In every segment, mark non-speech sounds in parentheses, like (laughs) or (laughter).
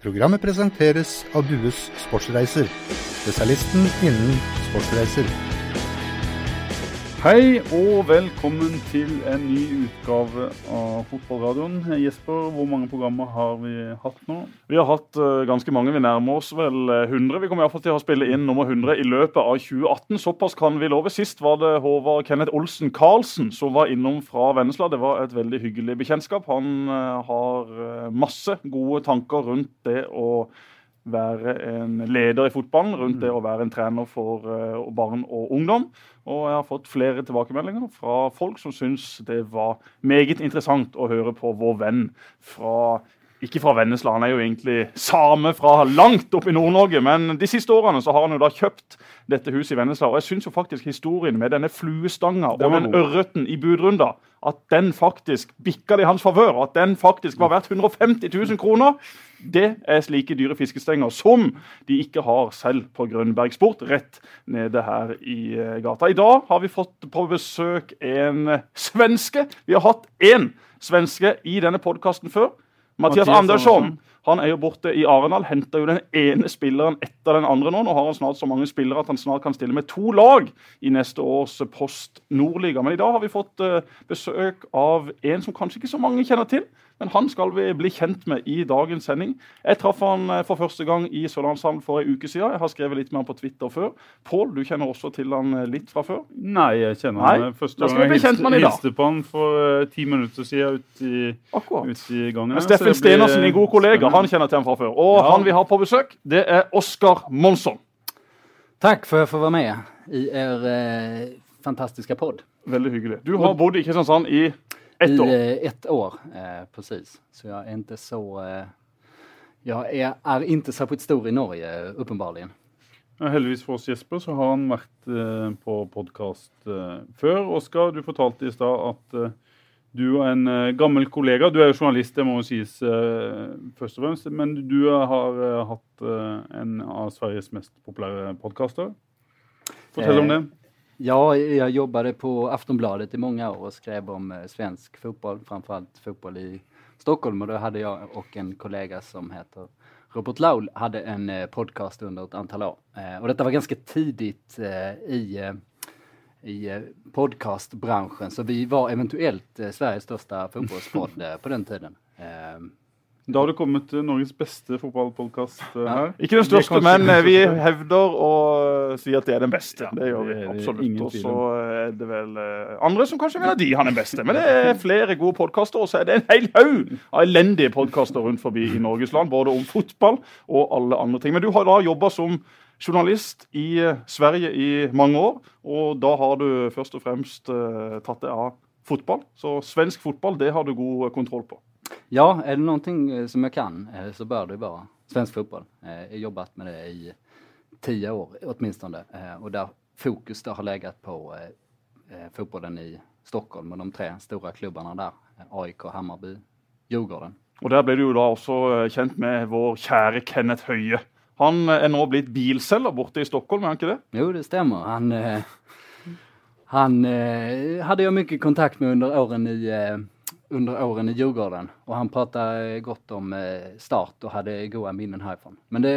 Programmet presenteres av Dues Sportsreiser, spesialisten innen sportsreiser. Hei og velkommen til en ny utgave av Fotballradioen. Jesper, hvor mange programmer har vi hatt nå? Vi har hatt uh, ganske mange. Vi nærmer oss vel 100. Vi kommer iallfall til å spille inn nummer 100 i løpet av 2018. Såpass kan vi love. Sist var det Håvard Kenneth Olsen Karlsen som var innom fra Vennesla. Det var et veldig hyggelig bekjentskap. Han uh, har uh, masse gode tanker rundt det å være en leder i fotballen, rundt det å være en trener for barn og ungdom. Og jeg har fått flere tilbakemeldinger fra folk som syns det var meget interessant å høre på vår venn fra ikke fra Vennesla, han er jo egentlig same fra langt opp i Nord-Norge. Men de siste årene så har han jo da kjøpt dette huset i Vennesla. Og jeg syns faktisk historien med denne fluestanga og den ørreten i budrunda, at den faktisk bikka det i hans favør, at den faktisk var verdt 150 000 kroner, det er slike dyre fiskestenger som de ikke har selv på Grønbergsport, rett nede her i eh, gata. I dag har vi fått på besøk en svenske. Vi har hatt én svenske i denne podkasten før. Mathias, Mathias Andersson han er jo borte i Arendal. Henter jo den ene spilleren etter den andre nå. Nå har han snart så mange spillere at han snart kan stille med to lag i neste års Post Nordliga. Men i dag har vi fått uh, besøk av en som kanskje ikke så mange kjenner til. Men han skal vi bli kjent med i dagens sending. Jeg traff han uh, for første gang i Sørlandshallen for en uke siden. Jeg har skrevet litt med han på Twitter før. Pål, du kjenner også til han uh, litt fra før? Nei, jeg kjenner Nei? han første gang jeg hilste, hilste på han for ti minutter siden ute i, ut i gangen. Steffen Stenersen, din gode kollega, han kjenner til han fra før. Og ja. han vi har på besøk, det er Oskar Monsson. Takk for å får være med i er eh, fantastiske pod. Veldig hyggelig. Du har bodd i Kristiansand i ett år. Eh, ett år, eh, precis. Så jeg er ikke så eh, jag är, är inte särskilt stor i Norge, uppenbarligen. Ja, heldigvis for oss Jesper så har han vært eh, på podkast eh, før. Oskar, du fortalte i stad at du og en uh, gammel kollega Du er jo journalist, det må jo sies uh, først og fremst. Men du har hatt en av Sveriges mest populære podkaster. Fortell om det. Ja, jeg jobbet på Aftonbladet i mange år og skrev om svensk fotball. Framfor alt fotball i Stockholm. Og da hadde jeg og en kollega som heter Robert Laul, hadde en podkast under et antall år. og dette var ganske tidlig i i podkastbransjen. Så vi var eventuelt eh, Sveriges største fotballspodd eh, på den tiden. Da har du kommet til Norges beste fotballpodkast her. Ja. Ikke den største, men vi (laughs) hevder å si at det er den beste. Ja, det gjør vi absolutt. Og så er det vel andre som kanskje mener de har den beste. Men det er flere gode podkaster, og så er det en hel haug av elendige podkaster rundt forbi i Norges land. Både om fotball og alle andre ting. Men du har da jobba som journalist i eh, Sverige i mange år. Og da har du først og fremst tatt deg av fotball. Så svensk fotball, det har du god kontroll på. Ja, er det noe som jeg kan, så bør det være svensk fotball. Jeg har jobbet med det i ti år, åtminstone. Og der fokus har ligget på fotballen i Stockholm og de tre store klubbene der. AIK, Hammarby, Djurgården. Og Der ble du jo da også kjent med vår kjære Kenneth Høie. Han er nå blitt bilselger borte i Stockholm, er han ikke det? Jo, det stemmer. Han, eh, han eh, hadde jo mye kontakt med under årene i, eh, under årene i Djurgården. Og han pratet godt om eh, Start og hadde gode minner herfra. Men det,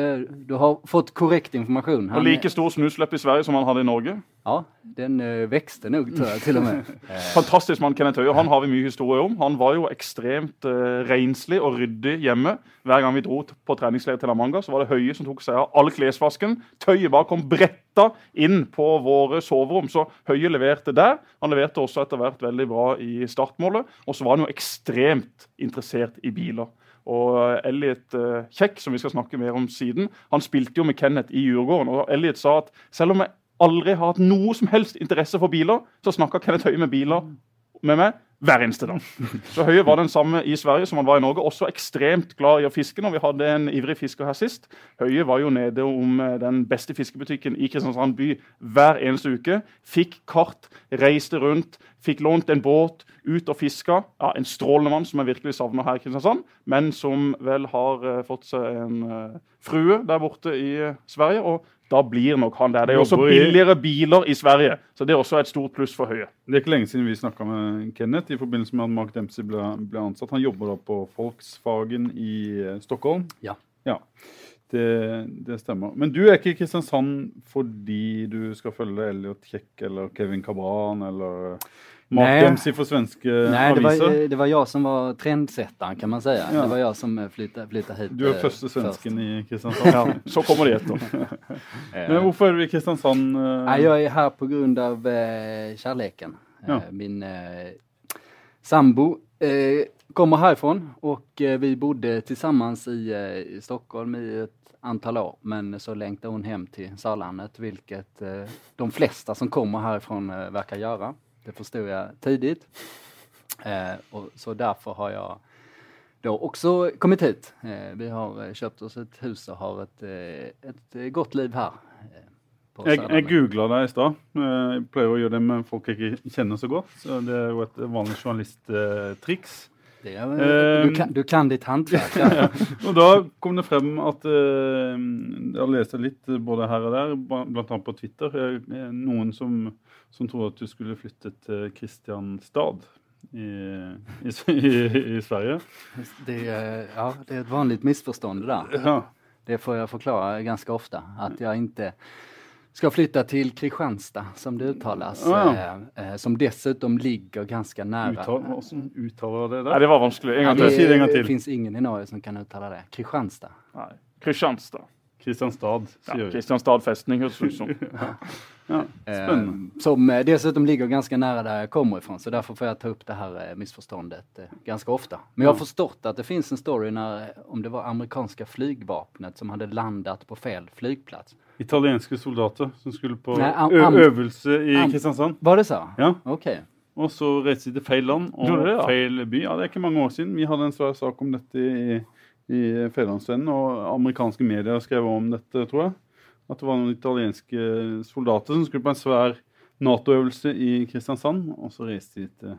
du har fått korrekt informasjon. Han, og like stor snusløp i Sverige som han hadde i Norge? Ja, den uh, vekste nok, tror jeg, til og med. (laughs) Fantastisk mann, Kenneth Høie. Han har vi mye historie om. Han var jo ekstremt eh, renslig og ryddig hjemme. Hver gang vi dro på treningsleir til La Manga, så var det Høie som tok seg av all klesvasken. Tøyet bare kom bretta inn på våre soverom, så Høie leverte der. Han leverte også etter hvert veldig bra i startmålet. Og så var han jo ekstremt interessert i biler. Og Elliot uh, Kjekk, som vi skal snakke mer om siden, han spilte jo med Kenneth i Djurgården. Og Elliot sa at selv om jeg aldri har hatt noe som helst interesse for biler, så snakka Kenneth Høie med biler med meg hver eneste dag. Så Høie var den samme i Sverige som han var i Norge. Også ekstremt glad i å fiske. når vi hadde en ivrig fisker her sist. Høie var jo nede om eh, den beste fiskebutikken i Kristiansand by hver eneste uke. Fikk kart, reiste rundt, fikk lånt en båt, ut og fiska. Ja, en strålende mann som jeg virkelig savner her i Kristiansand, men som vel har uh, fått seg en uh, frue der borte i Sverige. og da blir nok han der. Det er også billigere biler i Sverige, så det er også et stort pluss for Høie. Det er ikke lenge siden vi snakka med Kenneth i forbindelse med at Mark Dempsey ble, ble ansatt. Han jobber da på Volkswagen i eh, Stockholm. Ja. Ja, det, det, stemmer. Men du er ikke i Kristiansand fordi du skal følge Elliot Kjekk eller Kevin Cabran eller Mark Dempsey for svenske Nej? Det var, det var jag som var trendsetteren, kan man säga. Ja. Det var jag som flyttade, flyttade hit. Du er første svensken først. i Kristiansand. ja, så kommer det (laughs) etter. Men hvorfor er du i Kristiansand? Uh... Jag är här på grund av uh, kärleken. Ja. Uh, min sambo kommer härifrån och vi bodde tillsammans i, i Stockholm i ett antal år. Men så längtade hon hem till Sörlandet, vilket de flesta som kommer härifrån verkar göra. Det förstod jag tidigt. Eh, och så därför har jag då också kommit hit. Eh, vi har kjøpt köpt oss ett hus och har ett, eh, ett gott liv her. Eh, jeg, jeg googla deg i stad. Jeg pleier å gjøre det med folk jeg ikke kjenner så godt. Så det er jo et vanlig journalisttriks. Er, du, kan, du kan ditt håndverk. (laughs) Ja. og da kom det frem at Jeg lest litt både her og der, bl.a. på Twitter. Noen som som trodde at du skulle flytte til Kristianstad i, i, i, i Sverige. Det, ja, det er et vanlig misforstånd det der. Ja. Det får jeg forklare ganske ofte. At jeg ikke skal flytte til Kristianstad som det uttalas. Ja. Eh, eh som dessutom ligger ganska nära. Hvordan uttaler det der? Nei, det var vanskelig. En gang til. Ja, det, det fins ingen i Norge som kan uttale det. Kristianstad. Nei. Kristianstad. Kristianstad, sier ja, Kristianstad festning, høres det ut som. (laughs) Ja, spännande. Eh, som eh, dessutom ligger ganska nära där jag kommer ifrån så därför får jag ta upp det här misforståndet missförståndet ganska ofta. Men jag har förstått att det finns en story när, om det var amerikanska flygvapnet som hade landat på fel flygplats. Italienske soldater som skulle på øvelse i Kristiansand. Var det så? Ja. Okay. Og så reiste de til feil land og det, ja. feil by. Ja, det er ikke mange år siden. Vi hadde en svær sak om dette i, i Fedrelandsvennen, og amerikanske medier skrev om dette, tror jeg. At det var noen italienske soldater som skulle på en svær Nato-øvelse i Kristiansand, og så reiste de til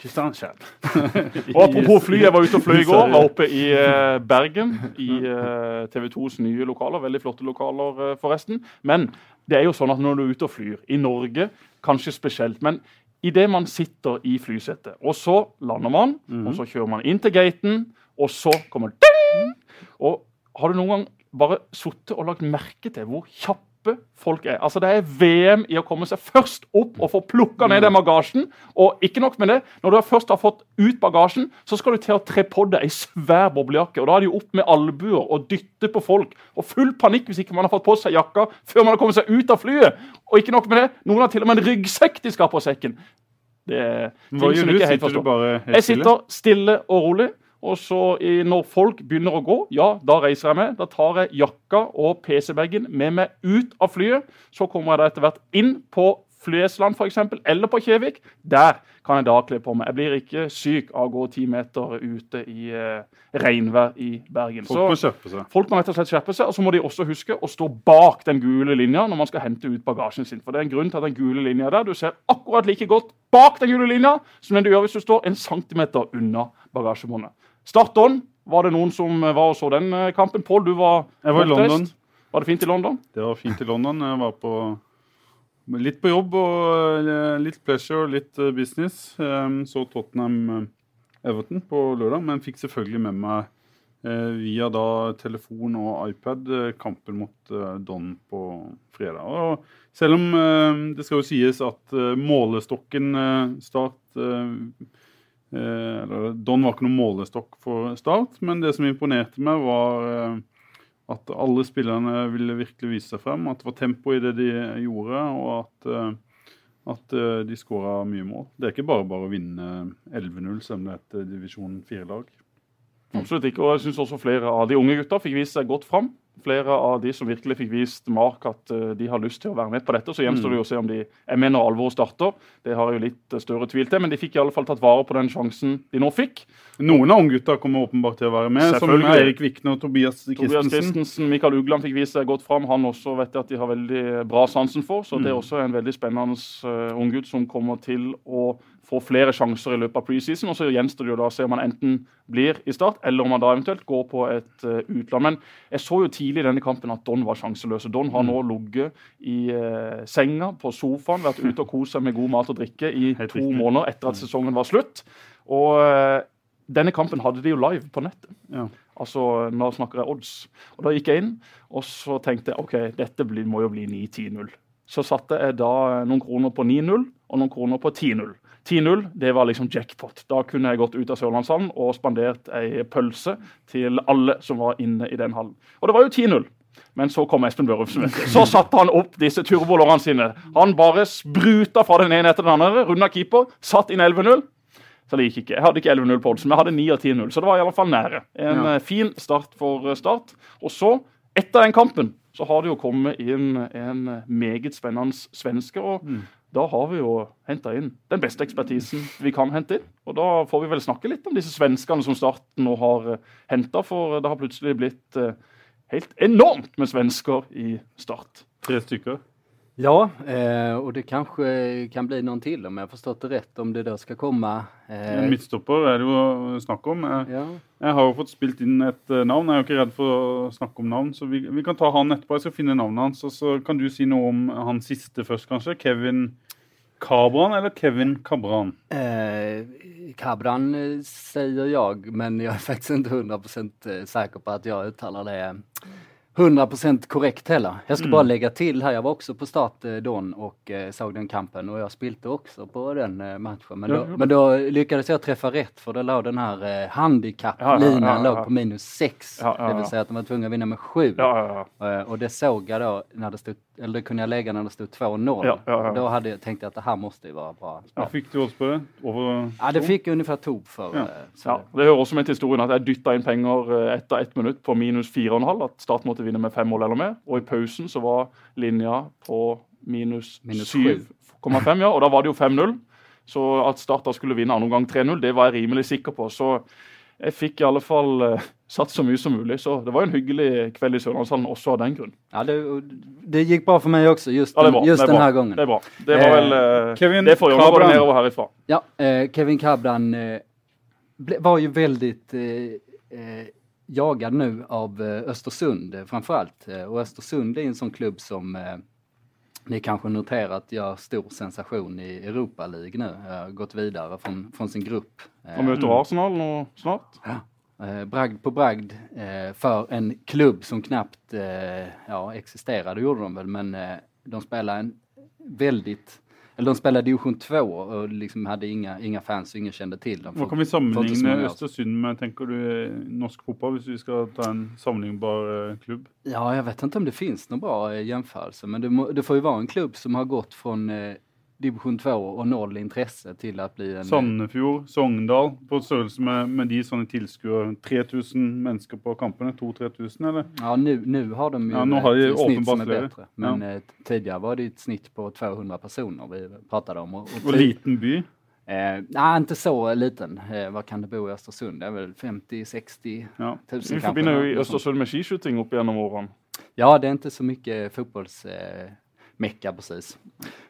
Kristiansand. (laughs) og apropos fly, jeg var ute og fløy i går. Var oppe i uh, Bergen, i uh, TV 2s nye lokaler. Veldig flotte lokaler, uh, forresten. Men det er jo sånn at når du er ute og flyr, i Norge kanskje spesielt, men idet man sitter i flysetet, og så lander man, -hmm. og så kjører man inn til gaten, og så kommer ding! Og har du noen gang bare sittet og lagt merke til hvor kjappe folk er. Altså Det er VM i å komme seg først opp og få plukka ned den bagasjen. Og ikke nok med det, når du først har fått ut bagasjen, så skal du til å tre på deg ei svær boblejakke. Og da er det jo opp med albuer og dytte på folk. Og full panikk hvis ikke man har fått på seg jakka før man har kommet seg ut av flyet. Og ikke nok med det, noen har til og med en ryggsekk de skal ha på sekken. Det er ting du bare helt stille? Jeg sitter stille og rolig. Og så når folk begynner å gå, ja, da reiser jeg meg. Da tar jeg jakka og PC-bagen med meg ut av flyet. Så kommer jeg da etter hvert inn på Flesland f.eks., eller på Kjevik. Der kan jeg da kle på meg. Jeg blir ikke syk av å gå ti meter ute i eh, regnvær i Bergen. Folk må skjerpe seg. Folk må rett og slett skjerpe seg, og så må de også huske å stå bak den gule linja når man skal hente ut bagasjen sin. For det er en grunn til at den gule linja der, du ser akkurat like godt bak den gule linja som den du gjør hvis du står en centimeter unna bagasjebåndet. Start on. Var det noen som var og så den eh, kampen? Pål, du var Jeg var i London. Var det fint i London? Det var fint i London. Jeg var på litt på jobb og eh, litt pleasure og litt eh, business. Så Tottenham Everton på lørdag, men fikk selvfølgelig med meg via da telefon og iPad kampen mot Don på fredag. Og selv om det skal jo sies at målestokken Start Eh, Don var ikke noen målestokk for Start, men det som imponerte meg, var eh, at alle spillerne ville virkelig vise seg frem. At det var tempo i det de gjorde, og at, eh, at de skåra mye mål. Det er ikke bare bare å vinne 11-0, selv om det er et divisjon 4-lag. Absolutt ikke. og jeg synes også Flere av de unge gutta fikk vist seg godt fram flere av de som virkelig fikk vist Mark at uh, de har lyst til å være med på dette. Så gjenstår mm. det jo å se om de er med når alvoret starter. Det har jeg jo litt uh, større tvil til, men de fikk i alle fall tatt vare på den sjansen de nå fikk. Noen av unggutta kommer åpenbart til å være med, som Eirik Vikne og Tobias Christensen. Tobias Christensen, Mikael Ugland fikk vist seg godt fram. Han også vet jeg at de har veldig bra sansen for, så mm. det er også en veldig spennende uh, unggutt som kommer til å får flere sjanser i løpet av preseason. og Så gjenstår det jo da å se om han enten blir i start, eller om han da eventuelt går på et uh, utland. Men jeg så jo tidlig i denne kampen at Don var sjanseløs. Don har nå mm. ligget i uh, senga på sofaen, vært ute og kost seg med god mat og drikke i Helt to riktig. måneder etter at mm. sesongen var slutt. Og uh, denne kampen hadde de jo live på nettet. Ja. Altså, nå snakker jeg odds. Og Da gikk jeg inn og så tenkte jeg ok, dette blir, må jo bli 9-10-0. Så satte jeg da noen kroner på 9-0 og noen kroner på 10-0. 10-0 det var liksom jackpot. Da kunne jeg gått ut av Sørlandshallen og spandert ei pølse til alle som var inne i den hallen. Og det var jo 10-0. Men så kom Espen Børufsen. Så satte han opp disse turbolårene sine. Han bare spruta fra den ene etter den andre, runda keeper, satt inn 11-0. Så det gikk ikke. Jeg hadde ikke 11-0 på oddsen, men jeg hadde 9 av 10-0. Så det var i alle fall nære. En ja. Eh, fin start for eh, Start. Og så, etter den kampen, så har det jo kommet inn en meget spennende svenske. og mm. Da har vi jo henta inn den beste ekspertisen vi kan hente inn. Og da får vi vel snakke litt om disse svenskene som Starten nå har eh, henta, for det har plutselig blitt uh, helt enormt med svensker i Start. Tre stykker? Ja, eh, och det kanske kan bli någon till om jag förstått det rätt, om det då ska komma. Eh... En midtstopper er det jo snakk om. Jeg, ja. jeg, har jo fått spilt inn et uh, navn, jeg er jo ikke redd for å snakke om navn, så vi, vi, kan ta han etterpå. Jeg skal finne navnet hans, og så kan du si noe om han siste først, kanskje. Kevin Cabran eller Kevin Cabran? Eh, Cabran sier säger jag, men jag är faktiskt inte 100% säker på att jag uttalar det 100% korrekt heller. Jag ska mm. bara lägga till här, jag var också på start eh, Don och eh, såg den kampen och jag spilte också på den eh, matchen. Men, då, men då lyckades jag träffa rätt för då låg den här eh, handikapp-linan ja, ja, ja, på minus 6. Det vill säga att de var tvungna att vinna med 7. Eh, och det såg jag då när det stod, eller det kunde jag lägga när det stod 2-0. Då hade jag tänkt att det här måste ju vara bra. Ja, fick du odds på det? Over ja, det fick jag ungefär top för. Ja. ja. det hører også med til historien at jeg dytta inn penger etter ett minutt på minus 4,5. At Start måtte vinne med fem mål eller mer. Og i pausen så var linja på minus, minus 7,5, ja. Og da var det jo 5-0. Så at Start da skulle vinne andre omgang 3-0, det var jeg rimelig sikker på. Så jeg fikk i alle fall uh, satt så mye som mulig. Så det var jo en hyggelig kveld i Sørlandshallen også av den grunn. Ja, det, det gikk bra for meg også, just, ja, den, just denne gangen. Det er bra. Det var vel uh, Kevin det får gjøre det nedover herifra. Ja, uh, Kevin Cabran var jo veldig jagad nu av eh, Östersund eh, framförallt. Eh, och Östersund är en sån klubb som ni kanske noterat gör stor sensation i Europa League nu. Har gått vidare från, från sin grupp. De möter Arsenal nu snart. Ja. Bragd på bragd för en klubb som knappt ja, existerade gjorde de väl men de spelar en väldigt eller de spelade division 2 och liksom hade inga, inga fans och ingen kände till dem. Hva kan vi sammenligne Östersund med, tenker du, norsk fotball, hvis vi skal ta en sammenlignbar eh, klubb? Ja, jeg vet ikke om det finns noen bra eh, jämförelse, men det, må, det får jo være en klubb som har gått fra eh, divisjon 2 og null interesse til å bli en Sandefjord, Sogndal, på størrelse med, med de sånne tilskuere. 3000 mennesker på kampene? 2000-3000, eller? Ja, nå har de jo ja, har de et snitt som er bedre. Men ja. Eh, tidligere var det et snitt på 200 personer vi pratet om. Og, og, og liten by? Eh, nei, ikke så liten. Eh, vad kan det bo i Østersund? Det er vel 50-60 ja. tusen Vi forbinder jo Østersund med skiskyting opp gjennom årene. Ja, det er ikke så mye fotbolls... Eh, mecka precis.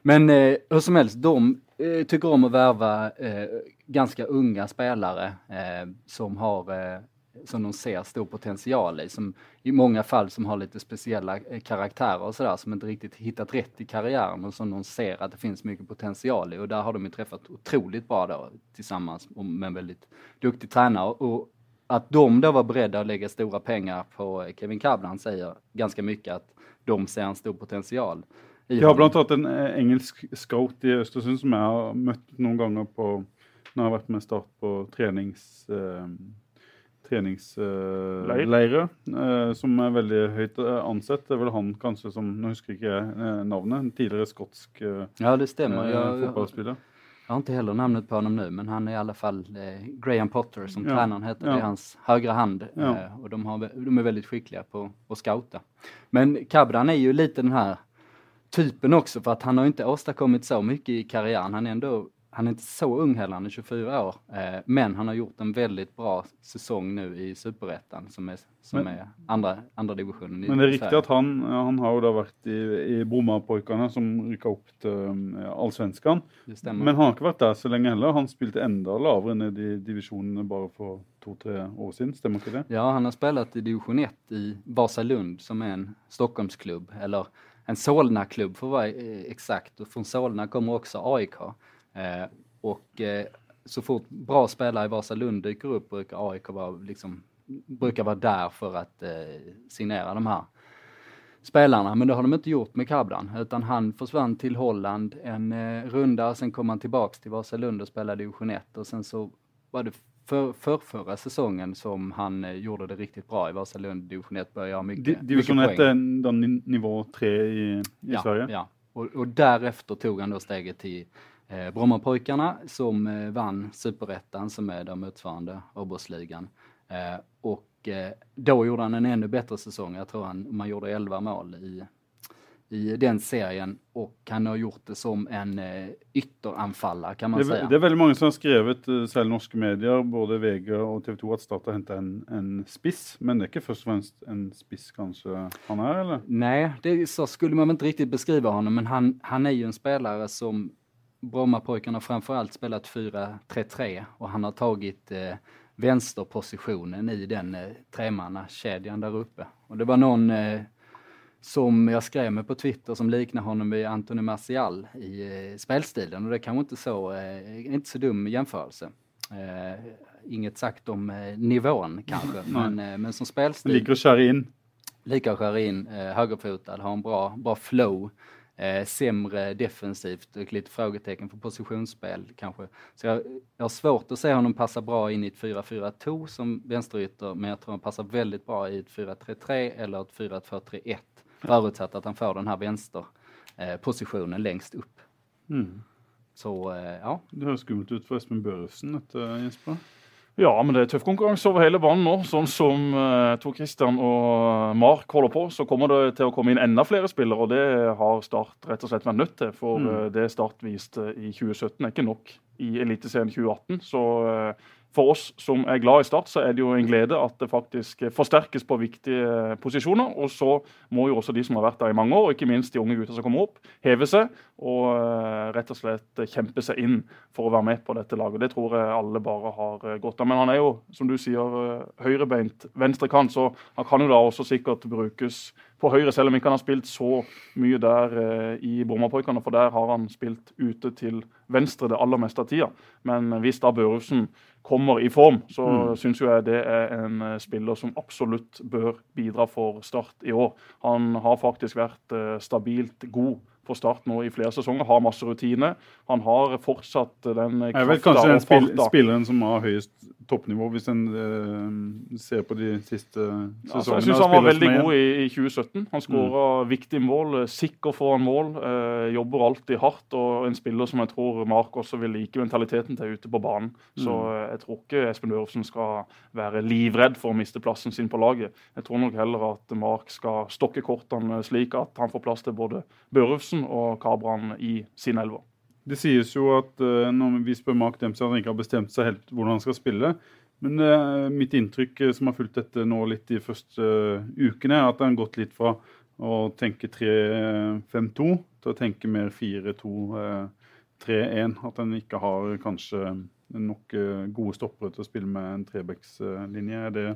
Men eh, hur som helst, de eh, tycker om att värva eh, ganska unga spelare eh, som har eh, som de ser stor potential i, som i många fall som har lite speciella eh, karaktärer och sådär, som inte riktigt hittat rätt i karriären och som de ser att det finns mycket potential i och där har de ju träffat otroligt bra då tillsammans med en väldigt duktig tränare och att de då var beredda att lägga stora pengar på Kevin Kablan säger ganska mycket att de ser en stor potential. Jeg har annet en eh, engelsk scout i Østersund som jeg har møtt noen ganger på når jeg har vært med Start på trenings, eh, treningsleirer, eh, som er veldig høyt eh, ansett. Det er vel han kanskje som Nå husker ikke jeg navnet. En tidligere skotsk eh, ja, det stemmer. Jeg, fotballspiller. Jag har inte heller namnet på honom nu, men han är i alla fall eh, Graham Potter som ja. tränaren heter. Ja. Det är hans högra hand ja. eh, och de, har, de, är väldigt skickliga på att scouta. Men Kabran är ju lite den här typen också för att han har inte åstadkommit så mycket i karriären. Han är ändå, han är inte så ung heller, han är 24 år. Eh, men han har gjort en väldigt bra säsong nu i Superettan som är, som men, är andra, andra divisionen Men det är riktigt att han, han har ju då varit i, i Brommapojkarna som ryckte upp till um, allsvenskan. Men han har inte varit där så länge heller. Han spelade ända lavere ned i divisionerna bara för två-tre år sedan, stämmer inte det? Ja, han har spelat i division 1 i Vasalund som är en Stockholmsklubb, eller en Solna-klubb för att vara eh, exakt. Och från Solna kommer också AIK. Eh, och eh, så fort bra spelare i Vasalund dyker upp brukar AIK vara liksom brukar vara där för att eh, signera de här spelarna. Men det har de inte gjort med Kabdan, utan han försvann till Holland en eh, runda, sen kom han tillbaks till Vasalund och spelade division 1 och sen så var det för, för förra säsongen som han eh, gjorde det riktigt bra i Vasalund division 1, började göra mycket, Di- Division mycket 1 poäng. den nivå 3 i, i Ja, Sverige? ja. Och, och därefter tog han då steget till eh, Brommapojkarna som eh, vann superettan som är den motsvarande Åborsligan. Eh, och eh, då gjorde han en ännu bättre säsong. Jag tror han, man gjorde 11 mål i, i den serien och han har gjort det som en eh, ytteranfallare kan man Det, säga. det er veldig mange som har skrevet, eh, selv norske medier, både VG og TV 2, at Start har henta en, en spiss. Men det er ikke først og främst en spiss kanskje han er, eller? Nej, det, så skulle man väl inte riktigt beskriva honom, men han, han är ju en spelare som Brommapojkarna framförallt spelat 4-3-3 och han har tagit eh, vänsterpositionen i den eh, tremannakedjan där uppe. Och det var någon eh, som jag skrev med på Twitter som liknar honom vid Anthony Martial i eh, spelstilen och det kanske inte så, eh, inte så dum jämförelse. Eh, inget sagt om nivån kanske, (laughs) men, men som spelstil Liker å kjøre inn. lika skär in, eh, högerfotad, har en bra, bra flow, eh, sämre defensivt och lite frågetecken för positionsspel kanske. Så jag, jag har svårt att se honom passa bra in i ett 4-4-2 som vänsterytter, men jag tror han passar väldigt bra i ett 4-3-3 eller ett 4-2-3-1, förutsatt att han får den här vänsterpositionen eh, positionen längst upp. Mm. Så eh, ja, Det høres skummelt ut for Espen Børresen, dette, Jesper. Ja, men det er tøff konkurranse over hele banen nå. Sånn som uh, Tor Christian og Mark holder på, så kommer det til å komme inn enda flere spillere. Og det har Start rett og slett vært nødt til. For Mm. eh, det Start viste i 2017 er ikke nok i Eliteserien 2018. Så eh, for oss som er glad i Start, så er det jo en glede at det faktisk forsterkes på viktige posisjoner. Og så må jo også de som har vært der i mange år, og ikke minst de unge gutta som kommer opp, heve seg og eh, rett og slett kjempe seg inn for å være med på dette laget. Det tror jeg alle bare har eh, godt av. Men han er jo, som du sier, eh, høyrebeint venstre kant, så han kan jo da også sikkert brukes på høyre, selv om ikke han har spilt så mye der eh, i Brommapojkene, for der har han spilt ute til venstre det aller meste av tida. Men hvis da Børufsen kommer i form, så Mm. syns jeg det er en eh, spiller som absolutt bør bidra for Start i år. Han har faktisk vært eh, stabilt god for Start nå i flere sesonger, har masse rutine. Han har fortsatt den krafta og farta. kanskje den spill, spilleren som har høyest toppnivå, hvis en uh, ser på de siste Altså, sesongene. jeg syns han var veldig god i, i 2017. Han skåra viktige mål, eh, sikker foran mål. Uh, jobber alltid hardt. Og en spiller som jeg tror Mark også vil like mentaliteten til ute på banen. Så Mm. Jeg tror ikke Espen Børufsen skal være livredd for å miste plassen sin på laget. Jeg tror nok heller at Mark skal stokke kortene slik at han får plass til både Børufsen og Kabran i sin elver. Det sies jo at eh, når vi spør Mark Dempsey, at han ikke har bestemt seg helt hvordan han skal spille. Men eh, mitt inntrykk, eh, som har fulgt dette nå litt de første ukene, er at han har gått litt fra å tenke 3-5-2 til å tenke mer 4-2-3-1. At han ikke har kanskje nok eh, gode stoppere til å spille med en trebekslinje. Er det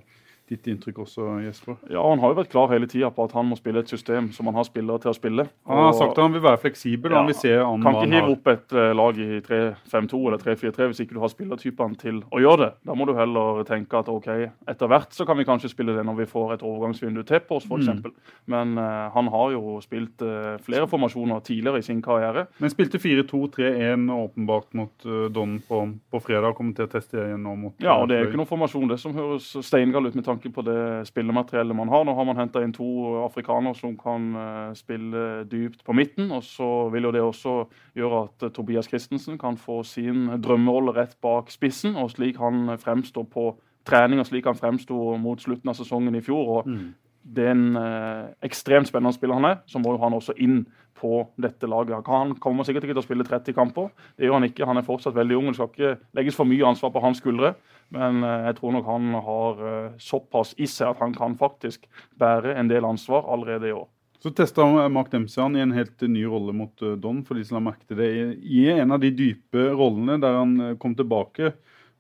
ditt inntrykk også, Jesper? Ja, Han har jo vært klar hele tida på at han må spille et system som han har spillere til å spille. Han har Og- sagt at han vil være fleksibel, Ja, han vil se an kan ikke hive opp et eh, lag i 3-5-2 eller 3-4-3 hvis ikke du har spillertypene til å gjøre det. Da må du heller tenke at ok, etter hvert så kan vi kanskje spille det når vi får et overgangsvindu til på oss, f.eks. Mm. Men uh, han har jo spilt uh, flere formasjoner tidligere i sin karriere. Men spilte 4-2-3-1 åpenbart mot uh, Don på, på fredag. Kommer til å teste det igjen nå mot Ja, og Det er jo ikke noen formasjon det som høres steingal ut med tanke på det spillemateriellet man har. Nå har man henta inn to afrikanere som kan eh, spille dypt på midten. Og så vil jo det også gjøre at eh, Tobias Christensen kan få sin drømmerolle rett bak spissen, og slik han fremstår på trening og slik han fremsto mot slutten av sesongen i fjor. og Mm. Det er en eh, ekstremt spennende spiller han er, så må jo han også inn på dette laget. Han kommer sikkert ikke til å spille 30 kamper, det gjør han ikke. Han er fortsatt veldig ung, det skal ikke legges for mye ansvar på hans skuldre. Men eh, jeg tror nok han har eh, såpass i seg at han kan faktisk bære en del ansvar allerede i år. Så testa Mark Dempsey han i en helt ny rolle mot uh, Don, for de som har merket det. I, en av de dype rollene der han kom tilbake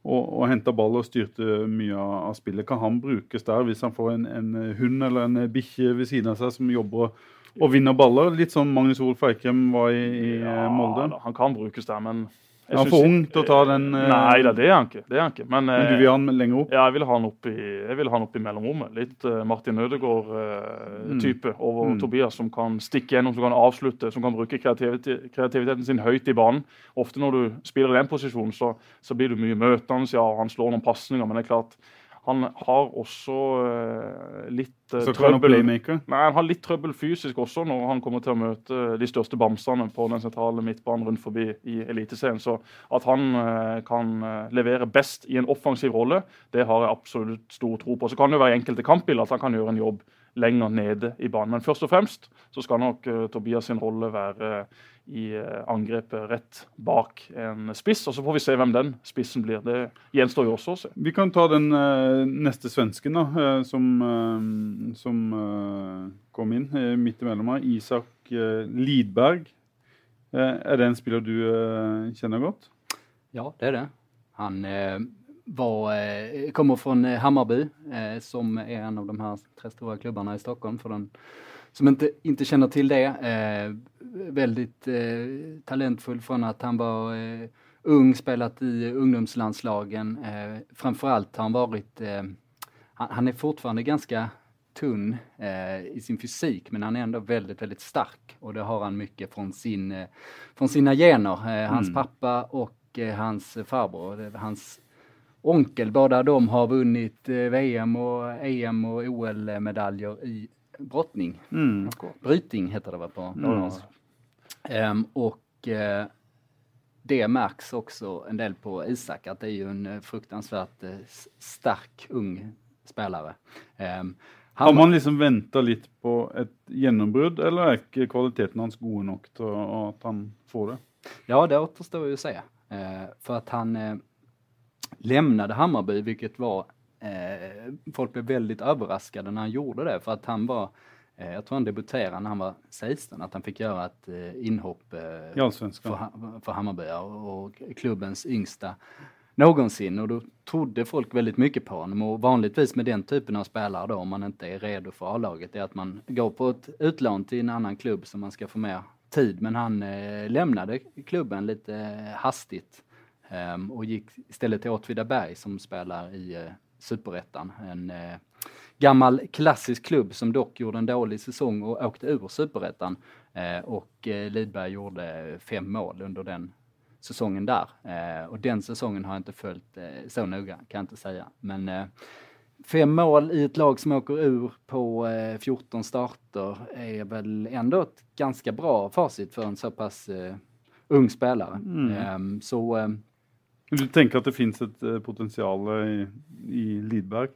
og, og henta ball og styrte mye av, spillet. Kan han brukes der hvis han får en, en hund eller en bikkje ved siden av seg som jobber og vinner baller? Litt som Magnus Olf Eikrem var i, i ja, Molde. han kan brukes der, men Er han for ung til å ta den uh... Nei da, det er han ikke. Det er han ikke. Men, Men, du vil ha han lenger opp? Ja, jeg vil ha han opp i, jeg vil ha han opp i mellomrommet. Litt uh, Martin Ødegaard-type mm. over mm. Tobias, som kan stikke gjennom, som kan avslutte, som kan bruke kreativiteten sin høyt i banen. Ofte når du spiller i den posisjonen, så, så blir du mye møtende, ja, han slår noen pasninger, men det er klart han har også uh, litt uh, trøbbel Nei, han har litt trøbbel fysisk også når han kommer til å møte de største bamsene på den sentrale midtbanen rundt forbi i Eliteserien. Så at han uh, kan levere best i en offensiv rolle, det har jeg absolutt stor tro på. Så kan det jo være enkelte kampbilder at han kan gjøre en jobb lenger nede i banen. Men først og fremst så skal nok Tobias sin rolle være i eh, angrepet rett bak en spiss. og Så får vi se hvem den spissen blir. Det gjenstår jo også å se. Vi kan ta den uh, neste svensken da, uh, som, som kom inn midt imellom her. Isak Lidberg. er det en spiller du kjenner godt? Ja, det er det. Han var, kommer fra Hammarby, som er en av de her tre store klubbene i Stockholm. for den som inte, inte känner till det. Eh, väldigt eh, talentfull från att han var eh, ung, spelat i ungdomslandslagen. Eh, framförallt har han varit, eh, han, han, är fortfarande ganska tunn eh, i sin fysik men han är ändå väldigt, väldigt stark och det har han mycket från, sin, eh, från sina gener. Hans mm. pappa och hans farbror, hans onkel, båda de har vunnit VM och EM och OL-medaljer i brottning. Mm. Bryting heter det väl på mm. Um, och uh, det märks också en del på Isak, att det är ju en uh, fruktansvärt uh, stark ung spelare. Um, har man liksom venta litt på et gjennombrudd, eller er ikke kvaliteten hans gode nok til at han får det? Ja, det återstår ju att säga. Uh, för att han eh, lämnade Hammarby, vilket var Eh, folk blev väldigt överraskade när han gjorde det för att han var jeg jag tror han debuterade när han var 16, att han fick göra ett innhopp inhopp eh, för, för Hammarby och klubbens yngsta någonsin. Och då trodde folk väldigt mycket på honom. Och vanligtvis med den typen av spelare då om man inte är redo för A-laget är att man går på ett utlån till en annan klubb som man ska få mer tid. Men han eh, lämnade klubben lite eh, hastigt eh, och gick istället till Åtvidaberg som spelar i eh, superettan. En eh, gammal klassisk klubb som dock gjorde en dålig säsong och åkte ur superettan. Eh, och eh, Lidberg gjorde fem mål under den säsongen där. Eh, och den säsongen har jag inte följt eh, så noga, kan jag inte säga. Men eh, fem mål i ett lag som åker ur på 14 starter är väl ändå ett ganska bra facit för en så pass ung spelare. Mm. Ehm, så du tenker at det finnes et uh, potensial i, i Lidberg?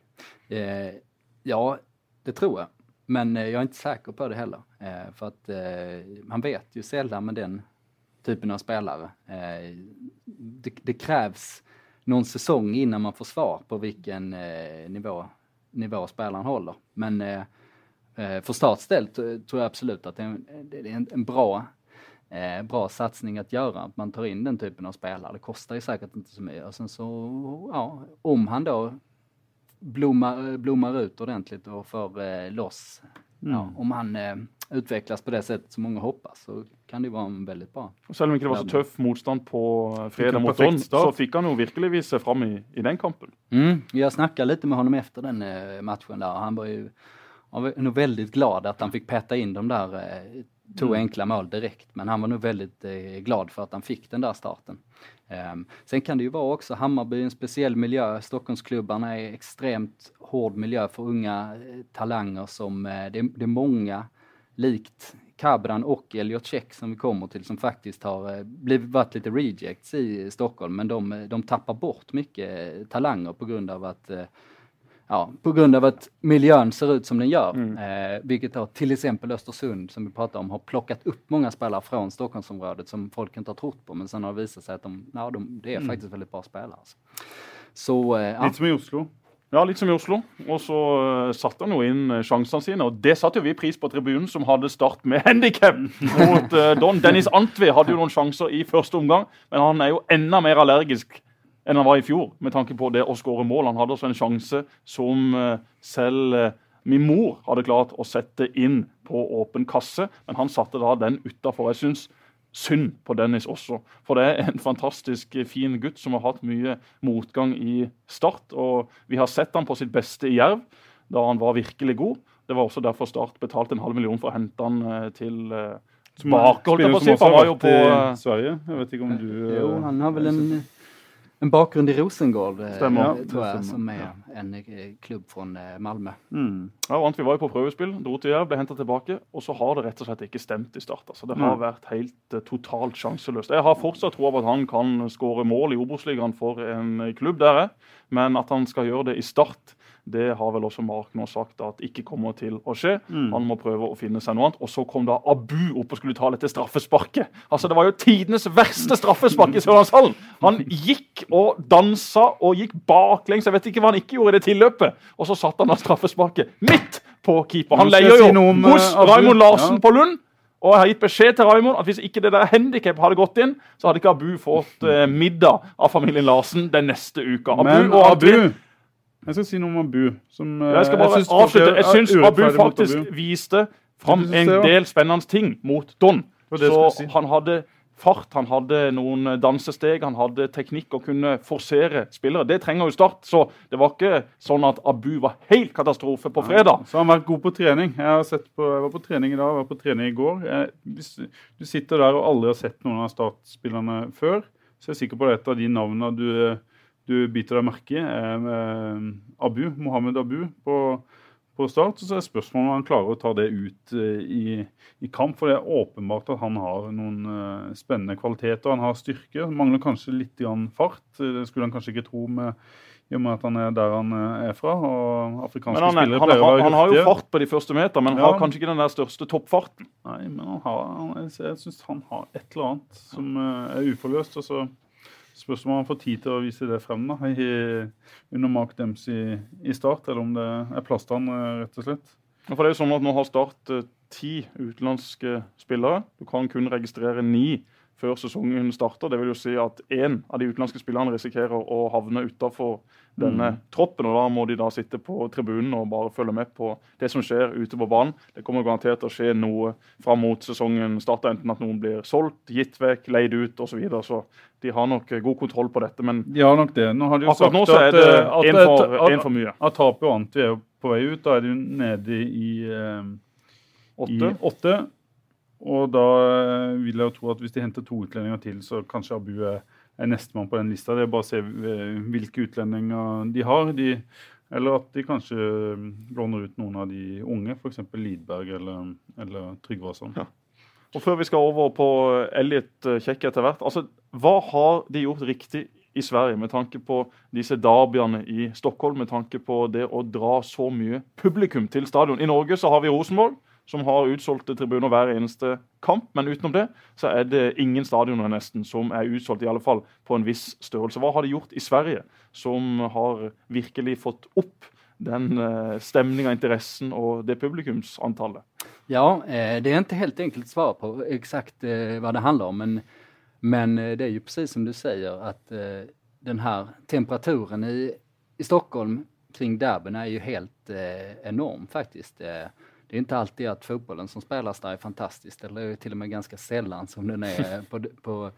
Eh, ja, det tror jeg. Men eh, er ikke sikker på det heller. Eh, for at, eh, man vet jo sjelden med den typen av spillere. Eh, det, det, kreves noen sesong innan man får svar på hvilken eh, nivå, nivå spilleren holder. Men for Starts del tror jeg absolut at det er en, det en, en bra eh, bra satsning att göra. Att man tar in den typen av spelare. Det kostar ju säkert inte så mycket. Och sen så, ja, om han då blommar, blommar ut ordentligt och får eh, loss. Mm. Ja, om han eh, utvecklas på det sättet som många hoppas så kan det vara en väldigt bra. Och selv om ikke det var så tøff motstand på fredag mot Don, så fick han jo virkelig vise fram i, i den kampen. Mm, jag snackade lite med honom efter den eh, matchen där. Han var ju han var nog väldigt glad att han fick peta in de där eh, tog mm. enkla mål direkt. Men han var nog väldigt eh, glad för att han fick den där starten. Um, sen kan det ju vara också Hammarby en speciell miljö. Stockholmsklubbarna är extremt hård miljö för unga eh, talanger som eh, det, det, är många likt Kabran och Elliot Check som vi kommer till som faktiskt har eh, blivit, varit lite rejects i Stockholm men de, de tappar bort mycket eh, talanger på grund av att ja, på grund av att miljön ser ut som den gör. Mm. Eh, vilket då till exempel Östersund som vi pratade om har plockat upp många spelare från Stockholmsområdet som folk inte har trott på men sen har det visat sig att de, ja, de, det är mm. faktiskt väldigt bra spelare. Alltså. Så, eh, ja. Litt som i Oslo? Ja, litt som i Oslo. Og så uh, satte han jo inn uh, sjansene sine. Og det satte jo vi pris på tribunen, som hadde start med (laughs) handikap mot uh, Don. Dennis Antvi hadde jo noen sjanser i første omgang, men han er jo enda mer allergisk enn han var i fjor, med tanke på det å skåre mål. Han hadde også en sjanse som eh, selv eh, min mor hadde klart å sette inn på åpen kasse, men han satte da den utafor. Jeg syns synd på Dennis også. For det er en fantastisk fin gutt som har hatt mye motgang i Start. Og vi har sett han på sitt beste i Jerv, da han var virkelig god. Det var også derfor Start betalte en halv million for å hente han eh, til tilbake, holdt jeg på å si. Han var jo på Sverige. Jeg vet ikke om du Jo, han har vel en en bakgrunn i Rosengård, eh, Stemmer. tror jeg, som er en eh, klubb fra eh, Malmö. Mm. Ja, Antvi var jo på prøvespill, dro til Jerv, ble henta tilbake. Og så har det rett og slett ikke stemt i start. Altså, det har mm. vært helt totalt sjanseløst. Jeg har fortsatt tro på at han kan skåre mål i Obos-ligaen for en klubb der, men at han skal gjøre det i Start det har vel også Mark nå sagt at ikke kommer til å skje. Mm. Han må prøve å finne seg noe annet. Og så kom da Abu opp og skulle ta dette straffesparket. Altså, Det var jo tidenes verste straffespark i Sørlandshallen! Han gikk og dansa og gikk baklengs. Jeg vet ikke hva han ikke gjorde i det tilløpet. Og så satte han da straffesparket midt på keeper. Han leier jo si hos uh, Raymond Larsen ja. på Lund. Og jeg har gitt beskjed til Raimond at hvis ikke det der handikap hadde gått inn, så hadde ikke Abu fått eh, middag av familien Larsen den neste uka. Abu, Men Abu jeg skal si noe om Abu. Som, jeg skal bare jeg avslutte. Jeg syns Abu faktisk Abu. viste fram en del spennende ting mot Don. Så si. han hadde fart, han hadde noen dansesteg, han hadde teknikk og kunne forsere spillere. Det trenger jo Start. Så det var ikke sånn at Abu var helt katastrofe på fredag. Ja, så han har vært god på trening. Jeg, på, jeg, var på trening i dag, jeg var på trening i går. Jeg, hvis du sitter der og aldri har sett noen av Start-spillerne før, så er jeg sikker på at et av de navnene du du biter deg merke i, er Abu, Mohammed Abu på, på start. Så er spørsmålet om han klarer å ta det ut eh, i, i, kamp. For det er åpenbart at han har noen uh, spennende kvaliteter. Han har styrke. Mangler kanskje litt fart. Det skulle han kanskje ikke tro med, i og med at han er der han eh, er fra. og afrikanske han, spillere han, å være Han har jo fart på de første meter, men ja. har kanskje ikke den der største toppfarten. Nei, men han har, han, jeg, jeg syns han har et eller annet som er uforløst. og så Spørs om han får tid til å vise det frem da, i, under Mark Dempsey i start, eller om det er plass til han, eh, rett og slett. For det er jo sånn at Nå har Start eh, ti utenlandske spillere. Du kan kun registrere ni før sesongen starter. Det vil jo si at én av de utenlandske spillerne risikerer å havne utafor denne mm. troppen. og Da må de da sitte på tribunen og bare følge med på det som skjer ute på banen. Det kommer garantert til å skje noe fram mot sesongen starter, enten at noen blir solgt, gitt vekk, leid ut osv. Så, videre. så de har nok god kontroll på dette. Men de har nok det. Nå har de jo akkurat nå så er det én for, en for mye. Atapi og Anti er jo på vei ut. Da er de nede i eh, åtte. I åtte. Og da eh, vil jeg jo tro at hvis de henter to utlendinger til, så kanskje Abu er, er nestemann på den lista. Det er bare å se eh, hvilke utlendinger de har. De, eller at de kanskje eh, låner ut noen av de unge, f.eks. Lidberg eller, eller Tryggvason. Ja. Og Før vi skal over på Elliot Kjekke etter hvert. altså Hva har de gjort riktig i Sverige med tanke på disse derbyene i Stockholm, med tanke på det å dra så mye publikum til stadion? I Norge så har vi Rosenborg som har utsolgte tribuner hver eneste kamp. Men utenom det så er det ingen stadioner nesten som er utsolgt, i alle fall på en viss størrelse. Hva har de gjort i Sverige som har virkelig fått opp den eh, stemninga, interessen og det publikumsantallet? Ja, eh, det er ikke helt enkelt svar på eksakt eh, hva det handler om. Men, men det er jo precis som du sier, at den her temperaturen i, i Stockholm kring derbyn er jo helt enorm, faktisk det är inte alltid att fotbollen som spelas där är fantastisk, eller till och med ganska sällan som den är på, på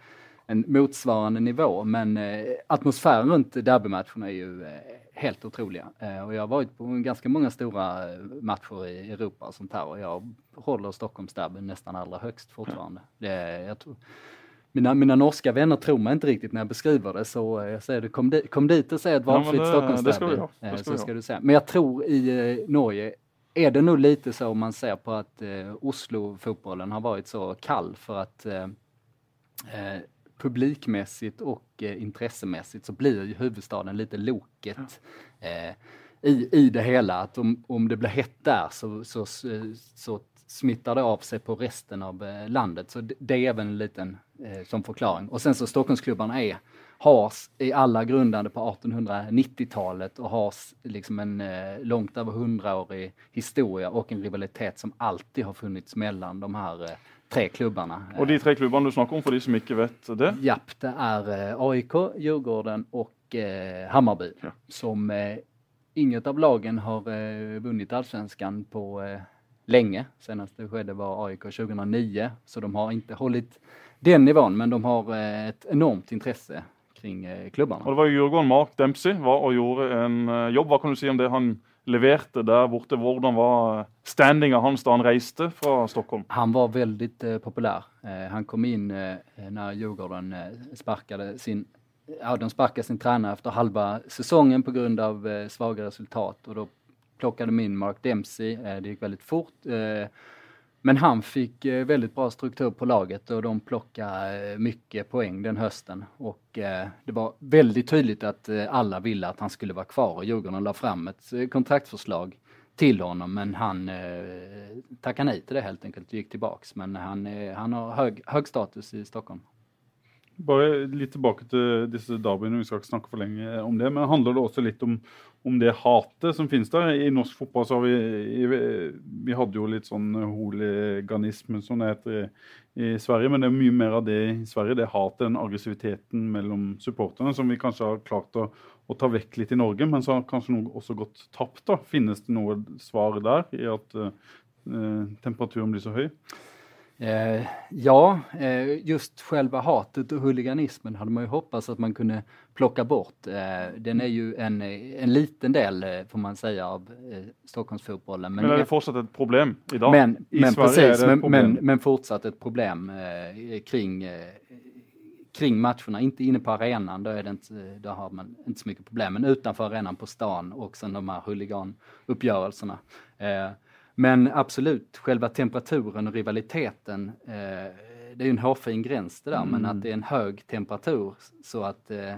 en motsvarande nivå. Men eh, atmosfären runt derbymatcherna är ju eh, helt otroliga. Eh, och jag har varit på ganska många stora eh, matcher i Europa och sånt här och jag håller Stockholmsderbyn nästan allra högst fortfarande. Det, jag tror, mina, mina norska vänner tror mig inte riktigt när jag beskriver det så jag säger kom, di kom dit och se ett valfritt ja, Stockholmsderby. Så ska du säga. Men jag tror i Norge är det nog lite så om man ser på att eh, Oslo-fotbollen har varit så kall för att eh, eh, publikmässigt och eh, intressemässigt så blir ju huvudstaden lite loket eh, i, i det hela. Att om, om det blir hett där så, så, så smittar det av sig på resten av eh, landet. Så det, det är även en liten eh, som förklaring. Och sen så Stockholmsklubbarna är har i alla grundande på 1890-talet och har liksom en eh, långt över hundraårig historia och en rivalitet som alltid har funnits mellan de här eh, tre klubbarna. Och de tre klubbarna du snakker om, for de som ikke vet det? Japp, det er eh, AIK, Djurgården och eh, Hammarby. Ja. Som eh, inget av lagen har eh, vunnit allsvenskan på länge. Senast det skedde var AIK 2009, så de har inte hållit den nivån, men de har ett enormt intresse kring klubbene. Og det var Jørgen Mark Dempsey var og gjorde en eh, jobb. Hva kan du si om det han leverte der borte? Hvordan var standinga hans da han reiste fra Stockholm? Han var veldig uh, populær. Uh, han kom inn uh, når Djurgården eh, sparkade sin Ja, de sparkade sin tränare efter halva säsongen på grund av eh, svaga resultat och då plockade de in Mark Dempsey. Eh, det gick väldigt fort. Men han fick eh, väldigt bra struktur på laget och de plockade eh, mycket poäng den hösten. Och eh, det var väldigt tydligt att alla ville att han skulle vara kvar och Djurgården la fram eh, kontraktförslag till honom men han tackade nej till det helt enkelt och gick tillbaks. Men han, han har hög status i Stockholm. Bare litt tilbake til disse derbyene, vi skal ikke snakke for lenge om det. Men handler det også litt om, om det hatet som finnes der? I norsk fotball så har vi Vi hadde jo litt sånn holiganisme, som det heter i, i Sverige. Men det er mye mer av det i Sverige. Det hatet, den aggressiviteten mellom supporterne, som vi kanskje har klart å, å ta vekk litt i Norge, men så har kanskje noe også gått tapt. da. Finnes det noe svar der i at uh, temperaturen blir så høy? Eh, ja, eh, just själva hatet och huliganismen hade man ju hoppats att man kunde plocka bort. Eh, den är ju en, en liten del, eh, får man säga, av eh, Stockholmsfotbollen. Men, men är det fortsatt ett problem idag? Men, men precis, men, men, men, fortsatt ett problem eh, kring, kring matcherna. Inte inne på arenan, då, är det inte, då har man inte så mycket problem. Men utanför arenan på stan och sen de här huliganuppgörelserna. Men absolut, själva temperaturen och rivaliteten, eh, det är ju en hårfin gräns det där, mm. men att det är en hög temperatur så att eh,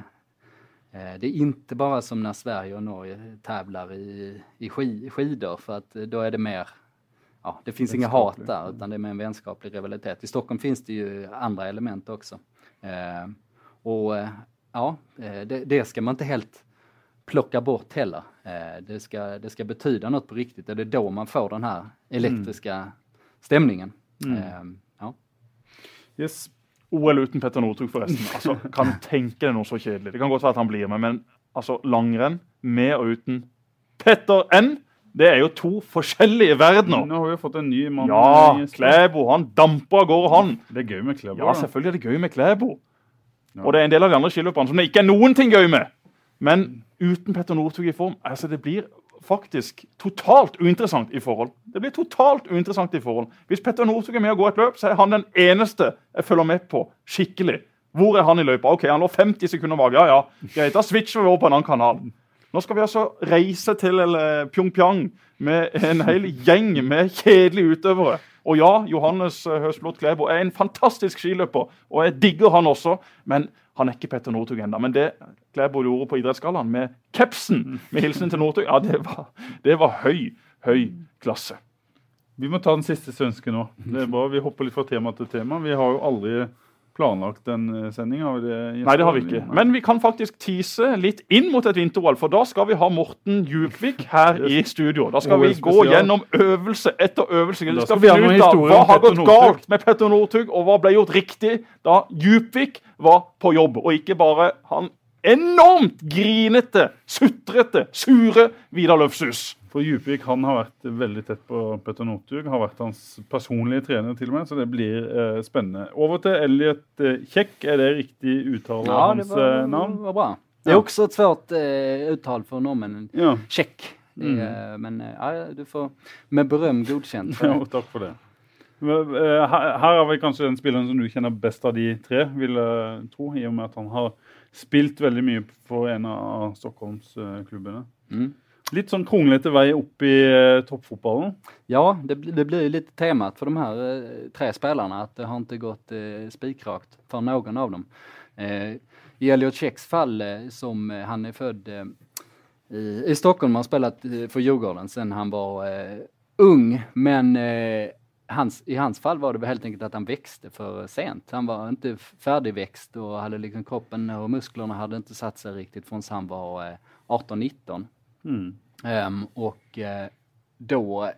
eh, det är inte bara som när Sverige och Norge tävlar i, i skidor för att då är det mer, ja det finns inga hat där utan det är mer en vänskaplig rivalitet. I Stockholm finns det ju andra element också. Eh, och eh, ja, eh, det, det ska man inte helt plocka bort heller. Eh, det, ska, det ska betyda något på riktigt. Det är då man får den här elektriska mm. stämningen. Mm. Eh, ja. Yes. OL uten Petter Northug, forresten. Altså, kan du tenke deg noe så kjedelig? Det kan godt være at han blir med, men altså, langrenn med og uten Petter N. Det er jo to forskjellige verdener. Nå har vi jo fått en ny mann. Ja, Klæbo. Han damper av gårde, han. Det er gøy med Klæbo. Ja, selvfølgelig er det gøy med Klæbo. Ja. Og det er en del av de andre skiløperne som det ikke er noen ting gøy med. Men uten Petter Northug i form altså Det blir faktisk totalt uinteressant i forhold. Det blir totalt uinteressant i forhold. Hvis Petter Northug er med og går et løp, så er han den eneste jeg følger med på skikkelig. Hvor er han i løypa? Ok, Han lå 50 sekunder bak. Ja, ja, greit. Da switcher vi over på en annen kanal. Nå skal vi altså reise til Pyongyang med en hel gjeng med kjedelige utøvere. Og ja, Johannes Høsblot Klæbo er en fantastisk skiløper, og jeg digger han også. Men han er ikke Petter Northug ennå. Men det Klæbo gjorde på Idrettsgallaen med capsen med hilsen til Northug, ja, det var, det var, høy, høy klasse. Vi må ta den siste svenske nå. Det er bra. Vi hopper litt fra tema til tema. Vi har jo aldri planlagt den eh, sendinga? Nei, det har vi ikke. Men vi kan faktisk tease litt inn mot et vinter-OL. For da skal vi ha Morten Djupvik her i studio. Da skal vi gå gjennom øvelse etter øvelse. Vi skal finne ut av hva har gått galt med Petter Northug, og hva ble gjort riktig da Djupvik var på jobb. Og ikke bare han enormt grinete, sutrete, sure Vidar Løfshus. For Djupvik han har vært veldig tett på Petter Northug. Har vært hans personlige trener, til og med, så det blir eh, spennende. Over til Elliot eh, Kjekk. Er det riktig uttale ja, av hans var, eh, navn? Det var bra. Det er også et svært eh, uttal for nordmennene. Ja. Kjekk. Mm. Eh, men ja, du får med berøm godkjent. For (laughs) ja, takk for det. Her, her har vi kanskje den spilleren som du kjenner best av de tre, vil jeg tro, i og med at han har spilt veldig mye for en av Stockholmsklubbene. Mm. Litt sånn kronglete vei opp i uh, toppfotballen? Ja, det, det blir litt temat for de her uh, tre spillerne at det har ikke gått uh, spikrakt for noen av dem. Uh, I Elliot Checks fall, som han er født i, i Stockholm, har spilt for Djurgården siden han var ung, men hans, i hans fall var det helt enkelt att han växte för sent. Han var inte färdigväxt och hade liksom kroppen och musklerna hade inte satt sig riktigt förrän han var eh, 18-19. Mm. Um, och uh, då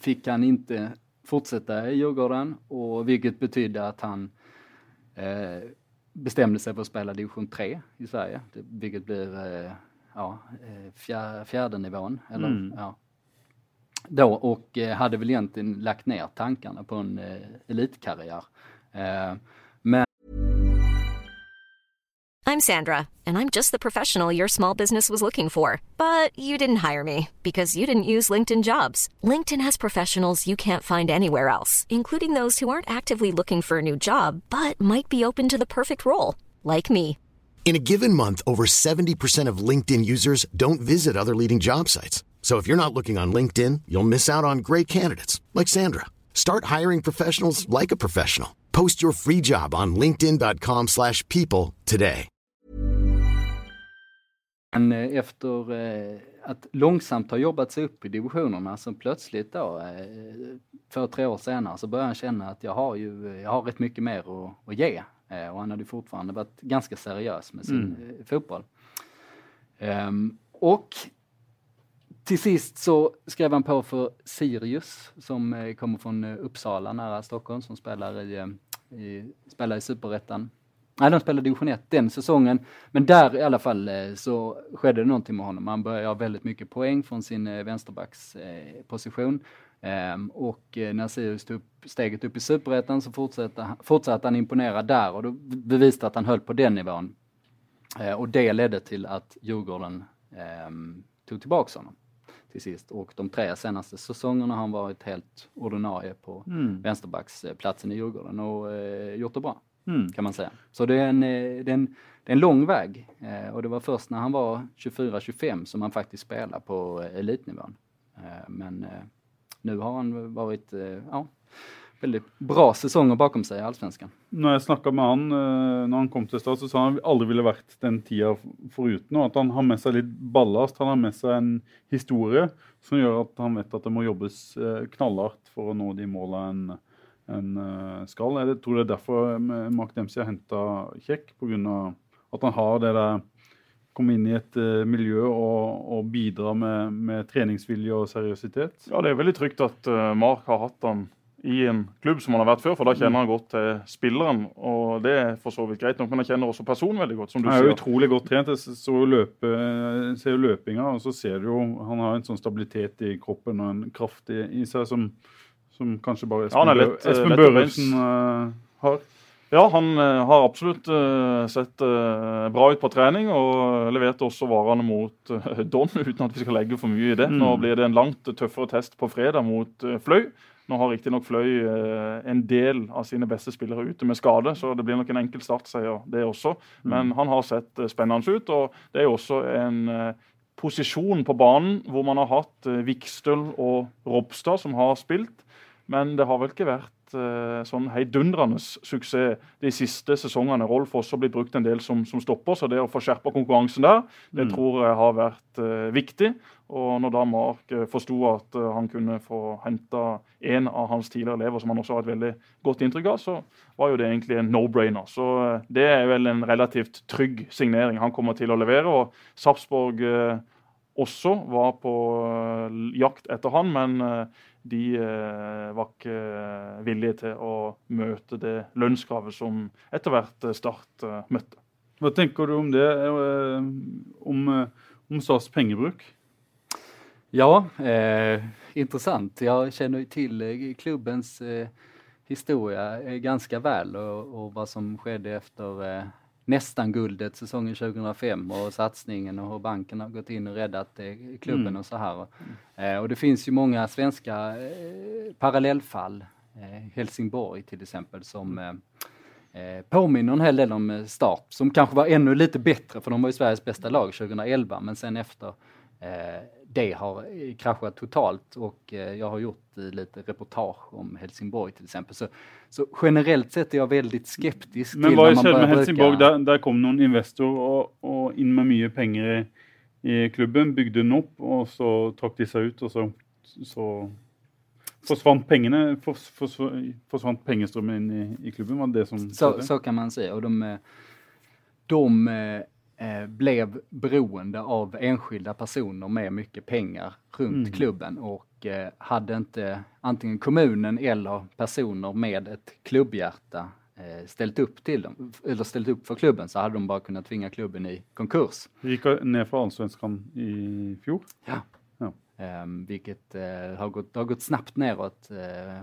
fick han inte fortsätta i Djurgården och vilket betydde att han uh, bestämde sig för att spela division 3 i Sverige, vilket blir uh, ja, fjär, fjärde nivån. Eller, mm. ja. Då och eh, hade väl egentligen lagt ner tankarna på en eh, elitkarriär. Eh, men I'm Sandra, and I'm just the professional your small business was looking for. But you didn't hire me because you didn't use LinkedIn jobs. LinkedIn has professionals you can't find anywhere else, including those who aren't actively looking for a new job but might be open to the perfect role, like me. In a given month, over 70% of LinkedIn users don't visit other leading job sites. So if you're not looking on LinkedIn, you'll miss out on great candidates like Sandra. Start hiring professionals like a professional. Post your free job on linkedin.com/people today. Men eh, efter eh, att långsamt ha jobbat sig upp i divisionerna så plötsligt då, för tre år senare så började han känna att jag har ju, jag har rätt mycket mer att, att ge. Eh, och han hade fortfarande varit ganska seriös med sin mm. fotboll. Um, och till sist så skrev han på för Sirius som eh, kommer från Uppsala nära Stockholm som spelar i, i, spelar i Superettan Nej, de spelade division 1 den säsongen. Men där i alla fall eh, så skedde det någonting med honom. Han började ha väldigt mycket poäng från sin eh, vänsterbacksposition. Ehm, och eh, när Sirius tog steget upp i superettan så fortsatte, fortsatte han imponera där och då bevisade att han höll på den nivån. Och det ledde till att Djurgården ehm, tog tillbaka honom till sist. Och de tre senaste säsongerna har han varit helt ordinarie på mm. vänsterbacksplatsen i Djurgården och gjort det bra mm. kan man säga. Så det är en, eh, det är en, det är en lång väg eh, och det var först när han var 24-25 som han faktiskt spelade på eh, elitnivån. Men nu har han varit ja, väldigt bra sesonger bakom seg i Allsvenskan. Når jeg snakka med han når han kom til stad, så sa han at han aldri ville vært den tiden foruten. Og at han har med seg litt ballast. Han har med seg en historie som gjør at han vet at det må jobbes knallhardt for å nå de måla en en, skal. Jeg tror det er derfor eh, Mark Dempsey har henta Kjekk, pga. at han har det der komme inn i et uh, miljø og, og bidra med, med, treningsvilje og seriøsitet. Ja, det er veldig trygt at uh, Mark har hatt han i en klubb som han har vært før, for da kjenner han godt til spilleren. Og det er for så vidt greit nok, men han kjenner også personen veldig godt, som du sier. Han er jo utrolig godt trent. Jeg så løpe, ser jo løpinga, og så ser du jo Han har en sånn stabilitet i kroppen og en kraft i, i seg som som kanskje bare Espen, ja, lett, eh, Espen Børresen uh, har. Ja, han uh, har absolutt sett bra ut på trening og leverte også varene mot Don, (laughs) uten at vi skal legge for mye i det. Mm. Nå blir det en langt tøffere test på fredag mot Fløy. Nå har riktignok Fløy en del av sine beste spillere ute med skade, så det blir nok en enkel startseier, det også. Mm. Men han har sett spennende ut, og det er jo også en posisjon på banen hvor man har hatt Vikstøl og Ropstad som har spilt. Men det har vel ikke vært uh, sånn heidundrende suksess de siste sesongene. Rolf også blitt brukt en del som, som, stopper, så det å få skjerpa konkurransen der, det mm. tror jeg har vært uh, viktig. Og når da Mark uh, forsto at uh, han kunne få henta en av hans tidligere elever som han også har et veldig godt inntrykk av, så var jo det egentlig en no-brainer. Så det er vel en relativt trygg signering han kommer til å levere. og Sarpsborg også var på jakt etter han, men de eh, var ikke eh, villige til å møte det lønnskravet som etter hvert eh, Start møtte. Hva tenker du om det, om, om SAS pengebruk? Ja, eh, interessant. Jeg kjenner till eh, klubbens eh, historie ganske vel og, og hva som skedde efter nästan guldet säsongen 2005 och satsningen och hur banken har gått in och räddat eh, klubben mm. och så här. Eh, och det finns ju många svenska eh, parallellfall. Eh, Helsingborg till exempel som eh, eh, påminner en hel del om Start som kanske var ännu lite bättre för de var ju Sveriges bästa lag 2011 men sen efter det har kraschat totalt och jag har gjort lite reportage om Helsingborg till exempel. Så, så generellt sett är jag väldigt skeptisk Men vad skjedde med Helsingborg? der Där, där kom någon investor och, och in med mycket pengar i, i klubben, byggde den upp och så trakk de sig ut och så, så Forsvant pengene, fors, fors, forsvant pengestrømmen inn i, i klubben? Var det det som så, så kan man si. Og de, de Eh, blev beroende av enskilda personer med mycket pengar runt mm. klubben och eh, hade inte antingen kommunen eller personer med ett klubbhjärta eh, ställt upp till dem, eller ställt upp för klubben så hade de bara kunnat tvinga klubben i konkurs. Vi gick ner från allsvenskan i fjol? Ja. ja. Um, vilket har, gått, har gått snabbt neråt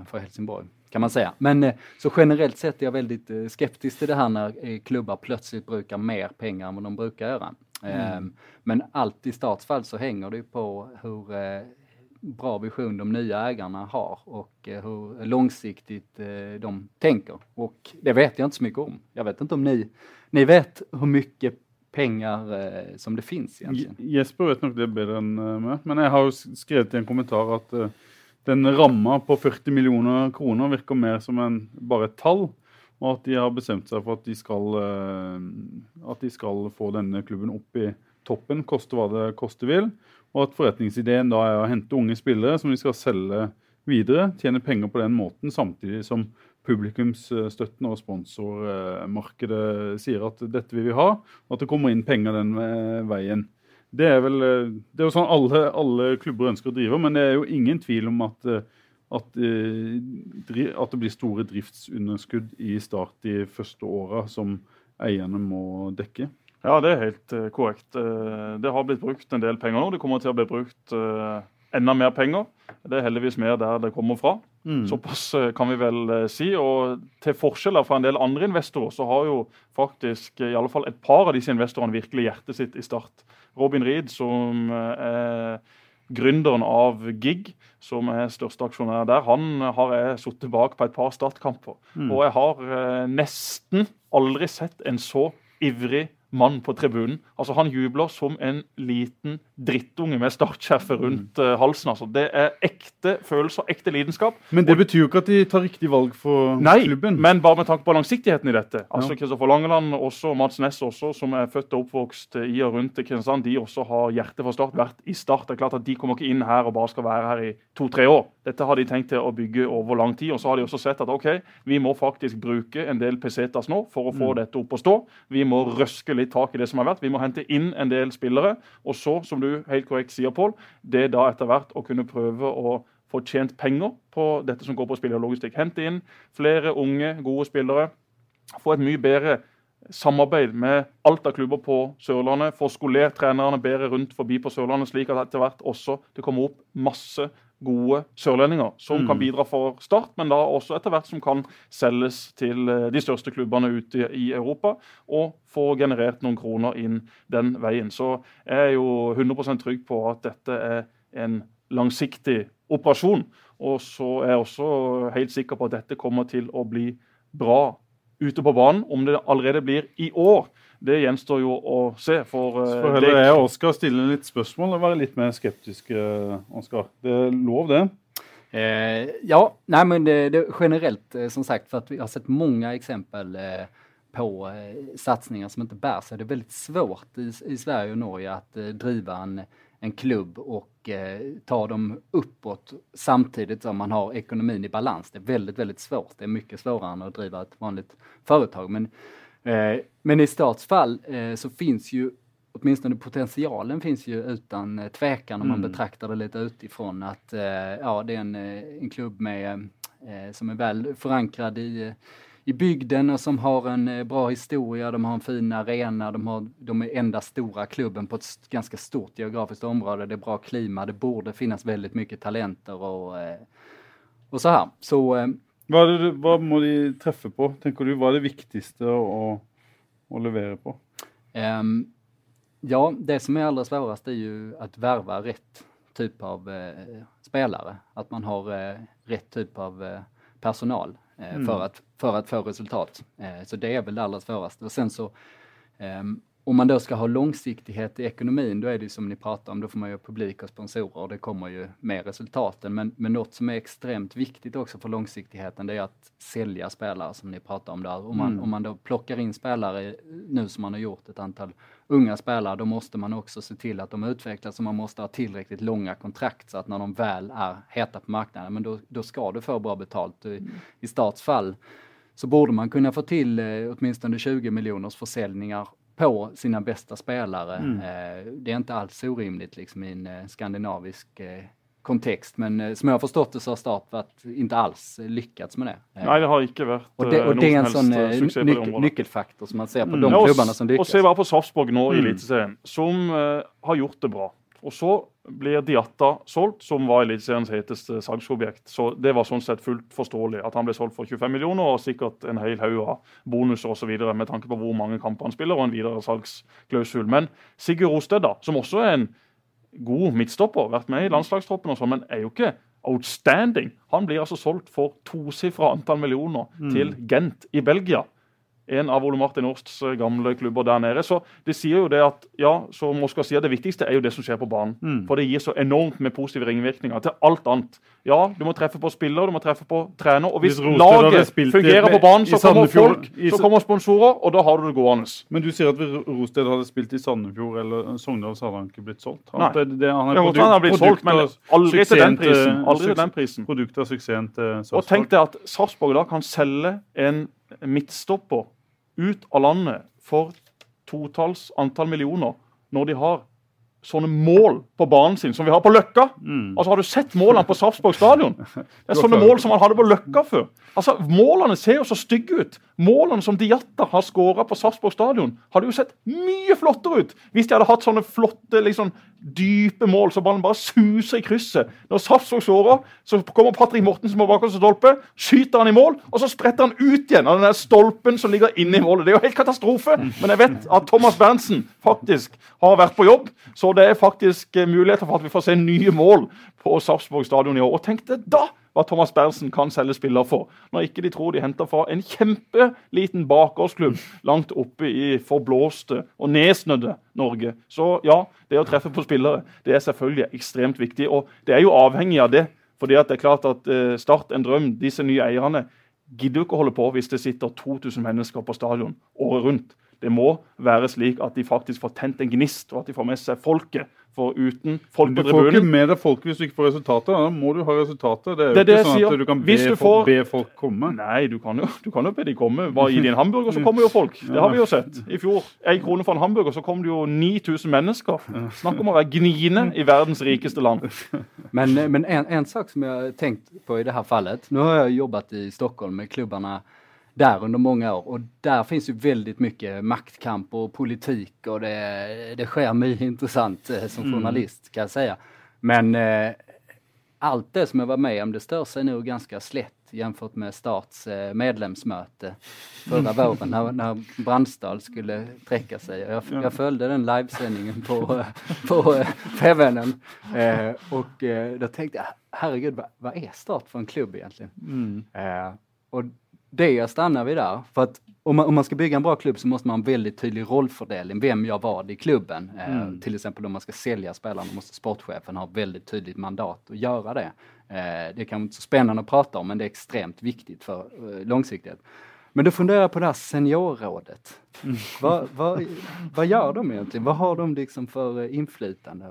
för Helsingborg kan man säga. Men uh, så generellt sett är jag väldigt skeptisk till det här när klubbar plötsligt brukar mer pengar än vad de brukar göra. Mm. Um, men allt i statsfall så hänger det på hur bra vision de nya ägarna har och hur långsiktigt de tänker. Och det vet jag inte så mycket om. Jag vet inte om ni, ni vet hur mycket penger eh, som det finns egentligen. Jesper vet nok det bedre enn eh, meg, men jeg har jo skrevet i en kommentar at den ramma på 40 millioner kroner virker mer som en, bare et tall. Og at de har bestemt seg for at de, skal, uh, at de skal få denne klubben opp i toppen, koste hva det koste vil. Og at forretningsideen da er å hente unge spillere som de skal selge videre, tjene penger på den måten, samtidig som publikumsstøtten og sponsormarkedet sier at dette vil vi ha, og at det kommer inn penger den veien. Det er vel det er jo sånn alle, alle klubber ønsker å drive, men det er jo ingen tvil om at, at, at det blir store driftsunderskudd i start de første åra som eierne må dekke. Ja, det er helt korrekt. Det har blitt brukt en del penger nå. Det kommer til å bli brukt enda mer penger. Det er heldigvis mer der det kommer fra. Mm. Såpass eh, kan vi vel eh, si. Og til forskjeller fra en del andre investorer, så har jo faktisk eh, i alle fall et par av disse investorene virkelig hjertet sitt i Start. Robin Reed, som er gründeren av GIG, som er største aksjonær der, han har jeg sittet bak på et par startkamper. Mm. Og jeg har nesten aldri sett en så ivrig mann på tribunen. Altså Han jubler som en liten drittunge med startskjerfet rundt mm. halsen. altså. Det er ekte følelser, ekte lidenskap. Men det betyr jo ikke at de tar riktig valg for Nei, klubben? men bare med tanke på langsiktigheten i dette. Altså Kristoffer Langeland også, Mats Næss også, som er født og oppvokst i og rundt Kristiansand, de også har hjertet for Start, vært i Start. Det er klart at De kommer ikke inn her og bare skal være her i to-tre år. Dette har de tenkt til å bygge over lang tid. og Så har de også sett at ok, vi må faktisk bruke en del pesetas nå for å få mm. dette opp å stå. Vi må røske litt tak i det som har vært. Vi må hente inn en del spillere. Og så, som du helt korrekt sier, Pål, det er da etter hvert å kunne prøve å få tjent penger på dette som går på spillerlogistikk. Hente inn flere unge, gode spillere. Få et mye bedre samarbeid med alt av klubber på Sørlandet. Få skolert trenerne bedre rundt forbi på Sørlandet, slik at etter hvert også det kommer opp masse gode sørlendinger som mm. kan bidra for Start, men da også etter hvert som kan selges til eh, de største klubbene ute i Europa, og få generert noen kroner inn den veien. Så jeg er jo 100% trygg på at dette er en langsiktig operasjon. Og så er jeg også helt sikker på at dette kommer til å bli bra ute på banen. Om det allerede blir i år, det gjenstår jo å se. For, uh, for heller jeg og Oskar stille litt spørsmål og være litt mer skeptiske, Oskar. Det er lov, det? Eh, ja, Nei, men det, det, generellt eh, som sagt for at vi har sett mange eksempel eh, på eh, satsningar som inte bär sig. Det är väldigt svårt i, i Sverige och Norge att eh, driva en, en klubb och eh, ta dem uppåt samtidigt som man har ekonomin i balans. Det är väldigt, väldigt svårt. Det är mycket svårare än att driva ett vanligt företag. Men Eh, men i statsfall eh, så finns ju åtminstone potentialen finns ju utan eh, tvekan om mm. man betraktar det lite utifrån att ja, det är en, en klubb med, som är väl förankrad i, i bygden och som har en bra historia, de har en fin arena, de, har, de är enda stora klubben på ett ganska stort geografiskt område, det är bra klima, det borde finnas väldigt mycket talenter och, och så här. Så hva, det, hva, må de treffe på, tenker du? Hva er det viktigste å, å levere på? Um, ja, det som er aller svårast er jo å verve rett type av eh, spelare. At man har eh, rett type av eh, personal eh, mm. for, att, för att få resultat. Eh, så det er vel det allra svåraste. Og sen så om man då ska ha långsiktighet i ekonomin, då är det som ni pratar om, då får man ju publik och sponsorer och det kommer ju med resultaten. Men, men något som är extremt viktigt också för långsiktigheten, det är att sälja spelare som ni pratar om där. Om man, mm. om man då plockar in spelare nu som man har gjort ett antal unga spelare, då måste man också se till att de utvecklas och man måste ha tillräckligt långa kontrakt så att när de väl är heta på marknaden, men då, då ska du få bra betalt. I, mm. i Starts fall så borde man kunna få till eh, åtminstone 20 miljoners försäljningar på sina bästa spelare. Mm. Eh, det är inte alls orimligt liksom i en eh, skandinavisk eh, kontext, men som jag har förstått det så har Start varit inte alls lyckats med det. Nej, det har inte varit och det, och det är en sån nyc nyckelfaktor som man ser på mm. de klubbarna som lyckas. Och se bara på Sarpsborg nu i mm. Eliteserien, som uh, har gjort det bra. Och så blir Diatta solgt, som var Eliteseriens heteste salgsobjekt. Så Det var sånn sett fullt forståelig at han ble solgt for 25 millioner og sikkert en hel haug av bonuser osv. med tanke på hvor mange kamper han spiller og en videre salgsklausul. Men Sigurd Rosted, da, som også er en god midtstopper, vært med i landslagstroppen og sånn, men er jo ikke outstanding. Han blir altså solgt for tosifra antall millioner mm. til Gent i Belgia en av Ole Martin Årsts eh, gamle klubber der nede. Så det sier jo det at ja, som Oskar sier, det viktigste er jo det som skjer på banen. Mm. For det gir så enormt med positive ringvirkninger til alt annet. Ja, du må treffe på spiller, du må treffe på trener. Og hvis, laget fungerer på banen, så kommer folk, så kommer sponsorer, og da har du det gående. Men du sier at hvis Rosted hadde spilt i Sandefjord eller Sogndal, så hadde han ikke blitt solgt? Nei. Det, det, han er produkt, han har blitt solgt, men aldri til den prisen. Aldri til den prisen. Produkt av suksessen til Sarpsborg. Og tenk deg at Sarpsborg da kan selge en midtstopper ut av landet for totalls antall millioner når de har sånne mål på banen sin som vi har på Løkka. Mm. Altså Har du sett målene på Sarpsborg stadion? (laughs) Det er sånne mål som man hadde på Løkka før. Altså Målene ser jo så stygge ut. Målene som Diatta har skåra på Sarpsborg stadion, hadde jo sett mye flottere ut hvis de hadde hatt sånne flotte liksom, dype mål så ballen bare suser i krysset. Når Sarpsborg skårer, så kommer Patrick Mortensen på bakerste stolpe, skyter han i mål, og så spretter han ut igjen av den der stolpen som ligger inne i målet. Det er jo helt katastrofe, men jeg vet at Thomas Berntsen faktisk har vært på jobb, så det er faktisk eh, muligheter for at vi får se nye mål på Sarpsborg stadion i år. Og tenk deg da! hva Thomas Berntsen kan selge spillere for. Når ikke de tror de henter fra en kjempeliten bakgårdsklubb langt oppe i forblåste og nedsnødde Norge. Så ja, det å treffe på spillere det er selvfølgelig ekstremt viktig. Og det er jo avhengig av det. fordi det er klart at uh, Start en drøm, disse nye eierne, gidder ikke å holde på hvis det sitter 2000 mennesker på stadion året rundt. Det må være slik at de faktisk får tent en gnist, og at de får med seg folket for uten folk på tribunen. Du får ikke med deg folket hvis du ikke får resultater. Da må du ha resultater. Det er jo det ikke sånn at du kan be, du får... be, folk komme. Nei, du kan jo, du kan jo be de komme. Bare gi dem en hamburger, så (laughs) kommer jo folk. Det har vi jo sett. I fjor, én krone for en hamburger, så kom det jo 9000 mennesker. Snakk om å være gniende i verdens rikeste land. (laughs) Men, men en, en, sak som jeg har tenkt på i det her fallet Nå har jeg jobbet i Stockholm med klubbene där under många år och där finns ju väldigt mycket maktkamp och politik och det, det sker mycket (laughs) intressant eh, som mm. journalist kan jag säga. Men eh, allt det som jag var med om det stör sig nog ganska slätt jämfört med Starts eh, medlemsmöte förra mm. våren när, när Brandstad skulle träcka sig. Jag, jag följde den livesändningen på, (laughs) på eh, Fevennen eh, och eh, då tänkte jag, herregud vad, vad, är Start för en klubb egentligen? Mm. Och det stannar vi där. För att om man, om man, ska bygga en bra klubb så måste man ha en väldigt tydlig rollfördelning, vem gör vad i klubben. Eh, mm. Eh, till exempel om man ska sälja spelarna måste sportchefen ha väldigt tydligt mandat att göra det. Eh, det kan inte så spännande att prata om men det är extremt viktigt för eh, långsiktighet. Men då funderar jag på det här seniorrådet. Mm. vad, vad, vad gör de egentligen? Vad har de liksom för eh, inflytande?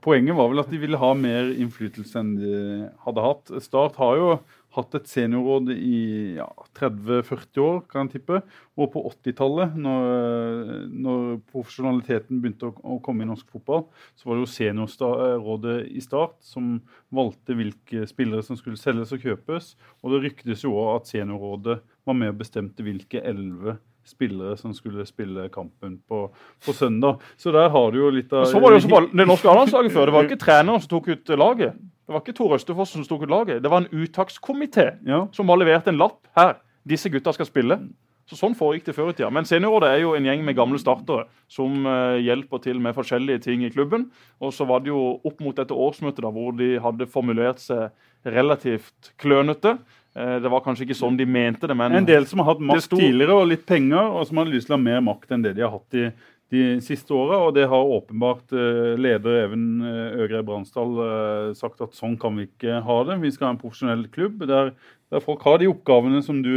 Poenget var vel at de ville ha mer innflytelse enn de hadde hatt. Start har jo hatt et seniorråd i ja, 30-40 år, kan jeg tippe. Og på 80-tallet, når, når, profesjonaliteten begynte å, å, komme i norsk fotball, så var det jo seniorrådet i Start som valgte hvilke spillere som skulle selges og kjøpes. Og det ryktes jo òg at seniorrådet var med og bestemte hvilke elleve spillere som skulle spille kampen på, på, søndag. Så der har du jo litt av Så var det jo så det norske A-landslaget før. Det var ikke treneren som tok ut laget. Det var ikke Tor Østerfoss som tok ut laget. Det var en uttakskomité ja. som har levert en lapp her. Disse gutta skal spille. Så Sånn foregikk det før i tida. Men Seniorrådet er jo en gjeng med gamle startere som uh, hjelper til med forskjellige ting i klubben. Og så var det jo opp mot dette årsmøtet da, hvor de hadde formulert seg relativt klønete. Uh, det var kanskje ikke sånn de mente det, men En del som har hatt makt tidligere og litt penger, og som hadde lyst til å ha mer makt enn det de har hatt i de siste åra. Og det har åpenbart eh, leder Even Øgrei Øgre Bransdal eh, sagt at sånn kan vi ikke ha det. Vi skal ha en profesjonell klubb der, der folk har de oppgavene som du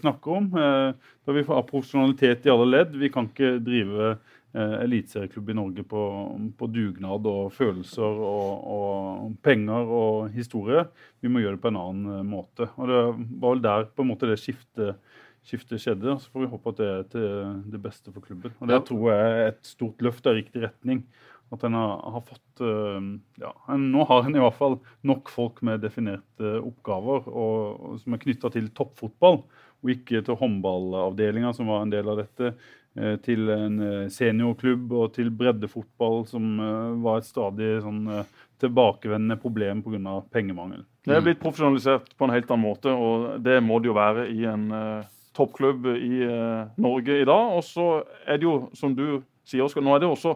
snakker om. Der vi får profesjonalitet i alle ledd. Vi kan ikke drive eliteserieklubb i Norge på, på, dugnad og følelser og, og, penger og historie. Vi må gjøre det på en annen måte. Og Det var vel der på en måte det skiftet skiftet skjedde. Så får vi håpe at det er til det beste for klubben. Og Det tror jeg er et stort løft i riktig retning. At en har, har, fått eh, ja, Nå har en i hvert fall nok folk med definerte oppgaver og, og som er knytta til toppfotball, og ikke til håndballavdelinga, som var en del av dette. Eh, til en eh, seniorklubb og til breddefotball, som var et stadig sånn tilbakevendende problem pga. pengemangel. Det er blitt profesjonalisert på en helt annen måte, og det må det jo være i en uh, toppklubb i uh, Norge i dag. Og så er det jo, som du sier, Oskar, nå er det også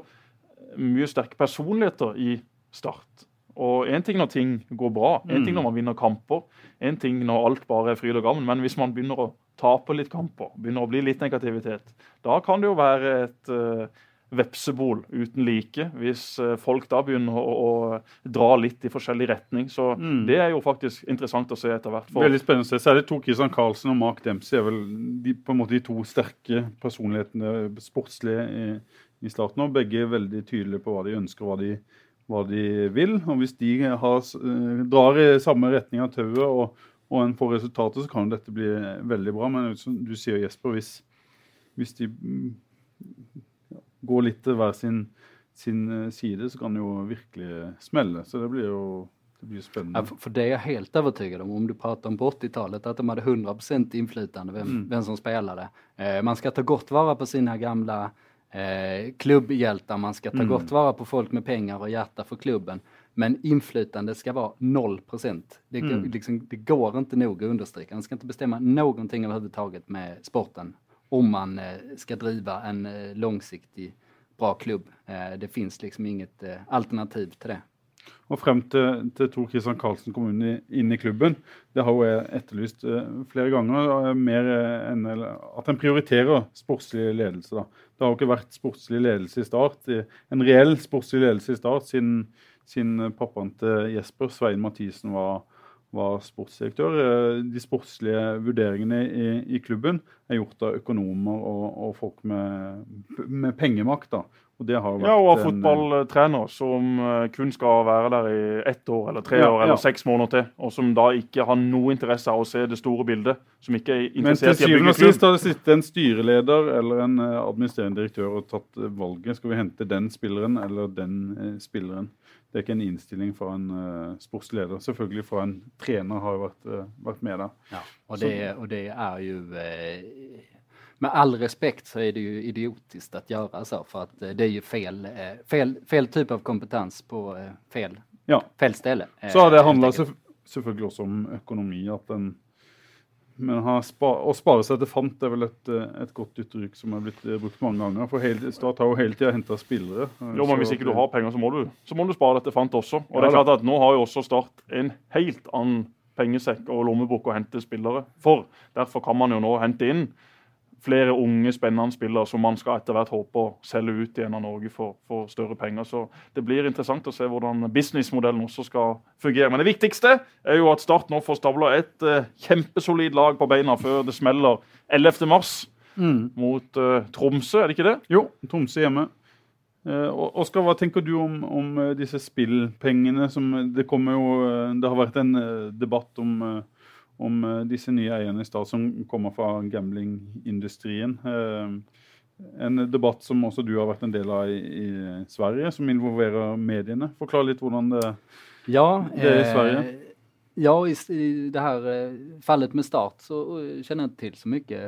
mye sterke personligheter i Start. Og Én ting når ting går bra, én ting mm. når man vinner kamper, én ting når alt bare er fryd og gammen. Men hvis man begynner å tape litt kamper, begynner å bli litt negativitet, da kan det jo være et uh, vepsebol uten like. Hvis uh, folk da begynner å, å, dra litt i forskjellig retning. Så mm. det er jo faktisk interessant å se etter hvert. For. Veldig spennende å se. Særlig to Kristian Carlsen og Mark Dempsey er vel de, på en måte de to sterke personlighetene sportslige i, i starten. Og begge er veldig tydelige på hva de ønsker og hva de hva de vil. Og hvis de har, eh, drar i samme retning av tauet og, og en får resultater, så kan jo dette bli veldig bra. Men som du sier, Jesper, hvis, hvis de mm, går litt til hver sin, sin, eh, side, så kan det jo virkelig smelle. Så det blir jo det blir spennende. Ja, for, det er jeg helt overbevist om, om du prater om på 80-tallet, at de hadde 100 innflytende hvem, mm. hvem som spilte. Eh, man skal ta godt vare på sine gamle eh, klubbhjältar, man skal ta mm. godt vare på folk med penger og hjerte for klubben. Men inflytande ska vara 0 procent. Det, mm. liksom, det, går inte nog att understryka. Man ska inte bestämma någonting överhuvudtaget med sporten om man eh, ska driva en eh, långsiktig bra klubb. Eh, det finns liksom inget eh, alternativ til det. Og frem til, til Tor Kristian Karlsen kom inn i, klubben, det har jeg etterlyst uh, flere ganger. Uh, mer enn At en prioriterer sportslig ledelse. Da. Det har jo ikke vært sportslig ledelse i start, en reell sportslig ledelse i start, siden, siden pappaen til Jesper, Svein Mathisen, var, var sportsdirektør. De sportslige vurderingene i, i, klubben er gjort av økonomer og, og folk med, med pengemakt. da. Og ja, og av fotballtrener som eh, kun skal være der i ett år eller tre ja, år eller ja. seks måneder til, og som da ikke har noe interesse av å se det store bildet. Som ikke er interessert i å bygge klubb. Men til syvende og sist har det sittet en styreleder eller en eh, administrerende direktør og tatt eh, valget. Skal vi hente den spilleren eller den spilleren? Det er ikke en innstilling fra en uh, sportsleder. Selvfølgelig fra en trener har jo vært, uh, vært med der. Ja, og det, og det er jo uh, med all respekt så er det jo idiotisk å gjøre så for att det er jo fel, eh, fel, fel typ av kompetens på fel, ja. fel ställe. Så har det handla selvfølgelig også om økonomi. at en men spa, å spare seg til fant er vel et, et godt uttrykk som er blitt brukt mange ganger. For hele, Start har jo hele tida henta spillere. Jo, men Hvis ikke du har penger, så må du, så må du spare deg til fant også. Og ja, det er klart at Nå har jo også Start en helt annen pengesekk og lommebok å hente spillere for. Derfor kan man jo nå hente inn flere unge, spennende spillere som man skal etter hvert håpe å selge ut igjen av Norge for, for, større penger. Så det blir interessant å se hvordan businessmodellen også skal fungere. Men det viktigste er jo at Start nå får stabla et uh, kjempesolid lag på beina før det smeller 11.3 mm. mot uh, Tromsø, er det ikke det? Jo, Tromsø hjemme. Uh, Oskar, hva tenker du om, om disse spillpengene som Det kommer jo Det har vært en debatt om om eh, disse nye eierne i stad som kommer fra gamblingindustrien. Eh, en debatt som også du har vært en del av i, i Sverige, som involverer mediene. Forklar litt hvordan det, ja, det er i Sverige. Eh, ja, i, i, det her eh, fallet med Start så kjenner jeg ikke til så mye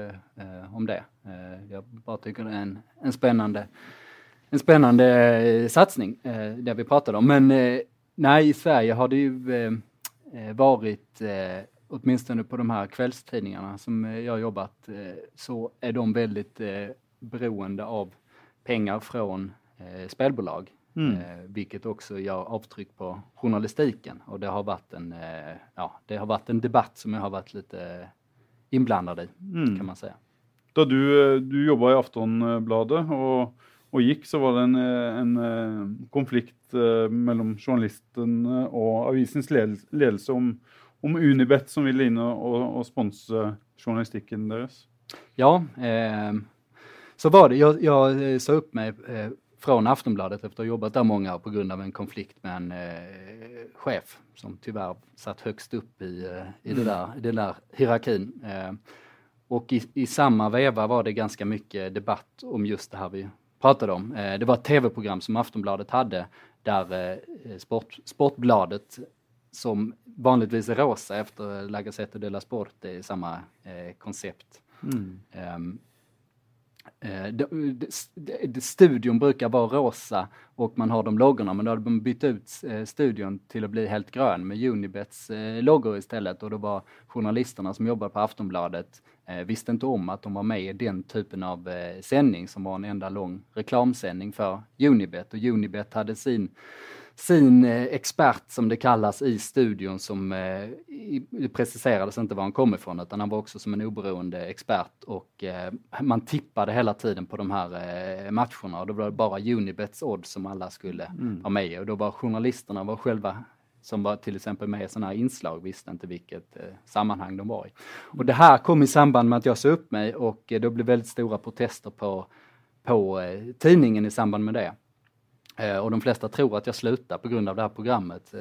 eh, om det. Eh, jeg bare syns det er en, en spennende en spännande satsning, det vi pratade om. Men nej, i Sverige har det ju varit åtminstone på de här kvällstidningarna som eh, jag jobbat, eh, så är de väldigt eh, beroende av pengar från spelbolag. Mm. vilket också gör avtryck på journalistiken. Och det har varit en, ja, det har varit en debatt som jag har varit lite inblandad i, mm. kan man säga. Da du, du jobba i Aftonbladet og, og, gikk, så var det en, en konflikt mellom journalisten og avisens ledelse om om Unibet som ville inn og, og sponse journalistikken deres? Ja, eh, så var det. Jag, jag eh, sa upp mig eh, från Aftonbladet efter att ha jobbat där många år på grund av en konflikt med en eh, chef som tyvärr satt högst upp i, eh, i, det där, den där hierarkin. Eh, och i, i, samma veva var det ganska mycket debatt om just det här vi pratade om. Eh, det var ett tv-program som Aftonbladet hade där sport, Sportbladet som vanligtvis är rosa efter La Gazzetta la Sport, i samme samma eh, koncept. Mm. Um, eh, studion brukar vara rosa och man har de loggorna men då hade man bytt ut eh, studion till att bli helt grön med Unibets eh, loggor istället och då var journalisterna som jobbade på Aftonbladet visste inte om att de var med i den typen av sändning som var en enda lång reklamsändning för Unibet och Unibet hade sin sin eh, expert som det kallas i studion som eh, preciserades inte var han kom ifrån utan han var också som en oberoende expert och eh, man tippade hela tiden på de här matcherna och då var det bara Unibets odds som alla skulle mm. ha med och då var journalisterna var själva som var till exempel med i sådana här inslag visste inte vilket eh, sammanhang de var i. Och det här kom i samband med att jag sa upp mig och eh, då blev väldigt stora protester på, på eh, tidningen i samband med det. Eh, och de flesta tror att jag slutar på grund av det här programmet. Eh,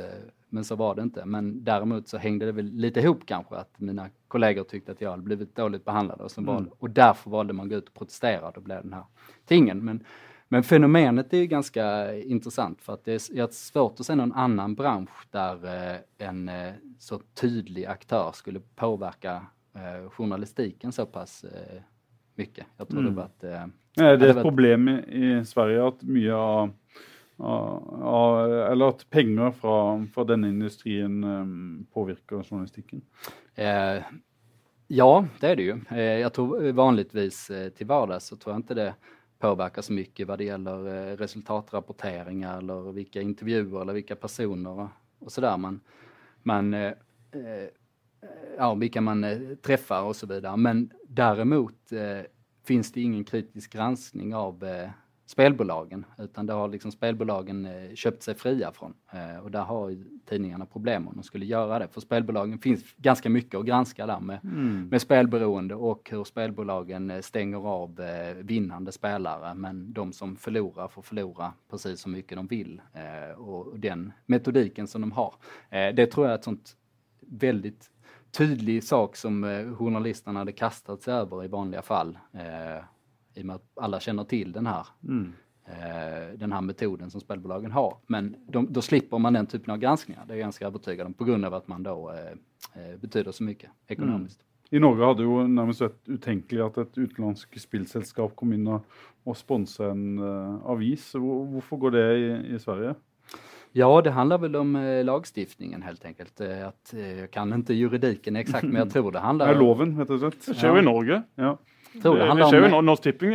men så var det inte. Men däremot så hängde det väl lite ihop kanske att mina kollegor tyckte att jag hade blivit dåligt behandlad och, mm. och därför valde man att gå ut och protestera och då blev den här tingen. Men, men fenomenet är ju ganska intressant för att det är, är svårt att se någon annan bransch där eh, en så tydlig aktör skulle påverka journalistiken så pass mycket. Jag tror mm. det var att... Eh, det är ett problem i, i Sverige att mycket av eller at penger fra, fra denne industrien um, påvirker journalistikken? Eh, ja, det er det jo. Eh, jag tror vanligvis eh, till vardags så tror jeg ikke det påverkar så mycket vad det gäller eh, resultatrapporteringar eller vilka intervjuer eller vilka personer och sådär man, man eh, eh, ja, vilka man träffar och så vidare. Men däremot finns det ingen kritisk granskning av spelbolagen, utan det har liksom spelbolagen eh, köpt sig fria från. Eh, och där har tidningarna problem om de skulle göra det. För spelbolagen finns ganska mycket att granska där med, mm. med spelberoende och hur spelbolagen eh, stänger av vinnande spelare. Men de som förlorar får förlora precis så mycket de vill. Och den metodiken som de har. Det tror jag är ett sånt väldigt tydlig sak som journalisterna hade kastat sig över i vanliga fall i och med att alla känner till den här, mm. eh, den här metoden som spelbolagen har. Men de, då slipper man den typen av granskningar, det är jag ganska övertygad om, på grund av att man då eh, eh betyder så mycket ekonomiskt. Mm. I Norge hadde jo nærmest vært utenkelig at et utenlandsk spillselskap kom inn og, og sponsa en uh, avis. Hvorfor går det i, i, Sverige? Ja, det handler vel om eh, lagstiftningen helt enkelt. At, att, eh, jag kan ikke juridiken exakt, men jeg (laughs) tror det handler om... loven, rett og slett. Det skjer jo i Norge. Ja. Tror det handler om... Jo, Norsk Tipping,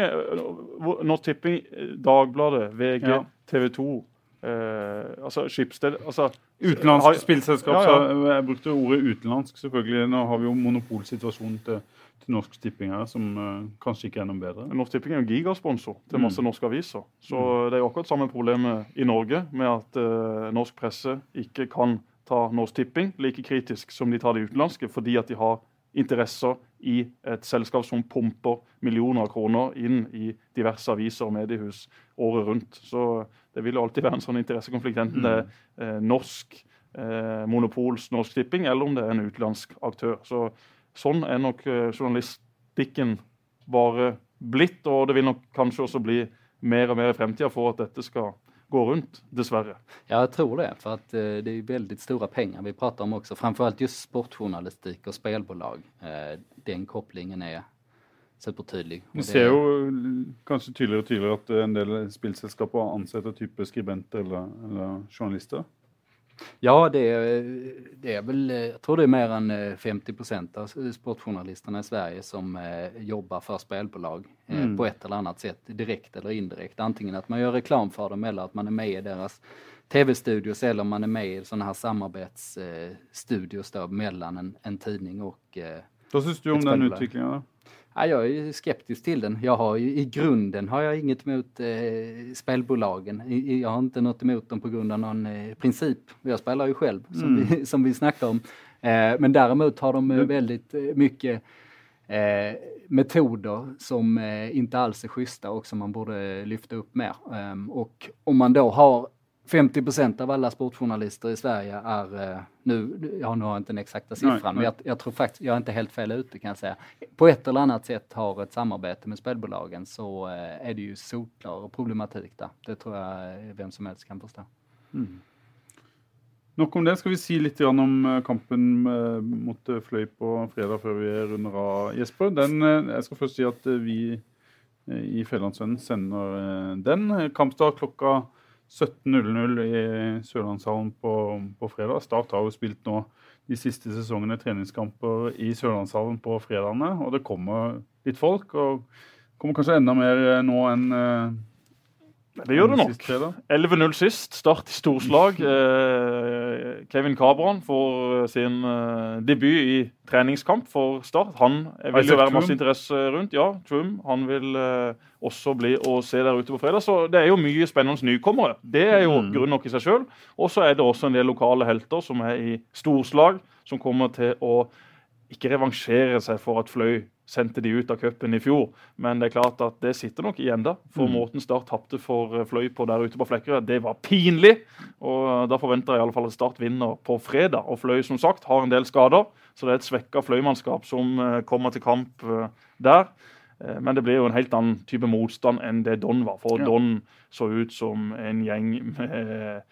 Norsk Tipping, Dagbladet, VG, ja. TV 2 eh, altså Skipsted altså, Utenlandsk spillselskap. Ja, ja. Så jeg brukte ordet utenlandsk, selvfølgelig. Nå har vi jo monopolsituasjonen til, til Norsk Tipping her, som uh, kanskje ikke er noe bedre. Norsk Tipping er jo gigasponsor til masse mm. norske aviser. Så mm. det er jo akkurat samme problemet i Norge med at uh, norsk presse ikke kan ta Norsk Tipping like kritisk som de tar de utenlandske, fordi at de har interesser i et selskap som pumper millioner av kroner inn i diverse aviser og mediehus året rundt. Så det vil jo alltid være en sånn interessekonflikt, enten det er eh, norsk eh, monopols Norsk Tipping, eller om det er en utenlandsk aktør. Så Sånn er nok eh, journalistikken bare blitt, og det vil nok kanskje også bli mer og mer i fremtida for at dette skal gå runt, dessvärre. Ja, jag tror det, för att eh, det är väldigt stora pengar vi pratar om också. Framförallt just sportjournalistik och spelbolag. Eh, den kopplingen är supertydelig. Vi ser jo kanskje tydeligere og tydeligere at en del spillselskaper ansetter type skribenter eller, eller journalister. Ja, det är, det är väl, jag tror det är mer än 50 eh, procent av sportjournalisterna i Sverige som eh, jobbar för spelbolag eh, mm. på ett eller annat sätt, direkt eller indirekt. Antingen att man gör reklam för dem eller att man är med i deras tv-studios eller om man är med i sådana här samarbetsstudios eh, mellan en, en tidning och Vad syns du om den utvecklingen? Ja, jag är skeptisk till den. Jag har, I grunden har jag inget emot eh, spelbolagen. Jag har inte något emot dem på grund av någon eh, princip. Jag spelar ju själv, som, mm. vi, (laughs) som vi snackade om. Eh, men däremot har de mm. väldigt eh, mycket eh, metoder som eh, inte alls är schyssta och som man borde lyfta upp mer. Ehm, och om man då har 50 procent av alla sportjournalister i Sverige är, ja, nu, jag har inte den exakta siffran, nej, men jag, jag, tror faktiskt, jag är inte helt fel ute kan jag säga, på ett eller annat sätt har ett samarbete med spelbolagen så eh, är det ju solklar problematik där. Det tror jag vem som helst kan förstå. Mm. Nok om det. Skal vi si litt om kampen mot Fløy på fredag før vi runder av, Jesper? Den, jeg skal først si at vi i Fjellandsvennen sender den. Kampstart klokka 17.00 i Sørlandshallen på, på, fredag. Start har jo spilt nå de siste sesongene treningskamper i Sørlandshallen på fredagene. Og det kommer litt folk. og kommer kanskje enda mer nå enn det gjør det nok. 11-0 sist. Start i storslag. (laughs) Eh, Kevin Cabran får sin eh, debut i treningskamp for Start. Han vil jo være masse interesse rundt. Ja, Trum. Han vil eh, også bli å se der ute på fredag. Så det er jo mye spennende nykommere. Det er jo mm. grunn nok i seg sjøl. Og så er det også en del lokale helter som er i storslag, som kommer til å ikke revansjere seg for at Fløy sendte de ut av cupen i fjor. Men det er klart at det sitter nok igjen da. For mm. måten Start tapte for eh, Fløy på der ute på Flekkerøy, det var pinlig. Og Da forventer jeg i alle fall at Start vinner på fredag. Og Fløy som sagt har en del skader, så det er et svekka Fløy-mannskap som eh, kommer til kamp eh, der. Men det blir jo en helt annen type motstand enn det Don var. For ja. Don så ut som en gjeng med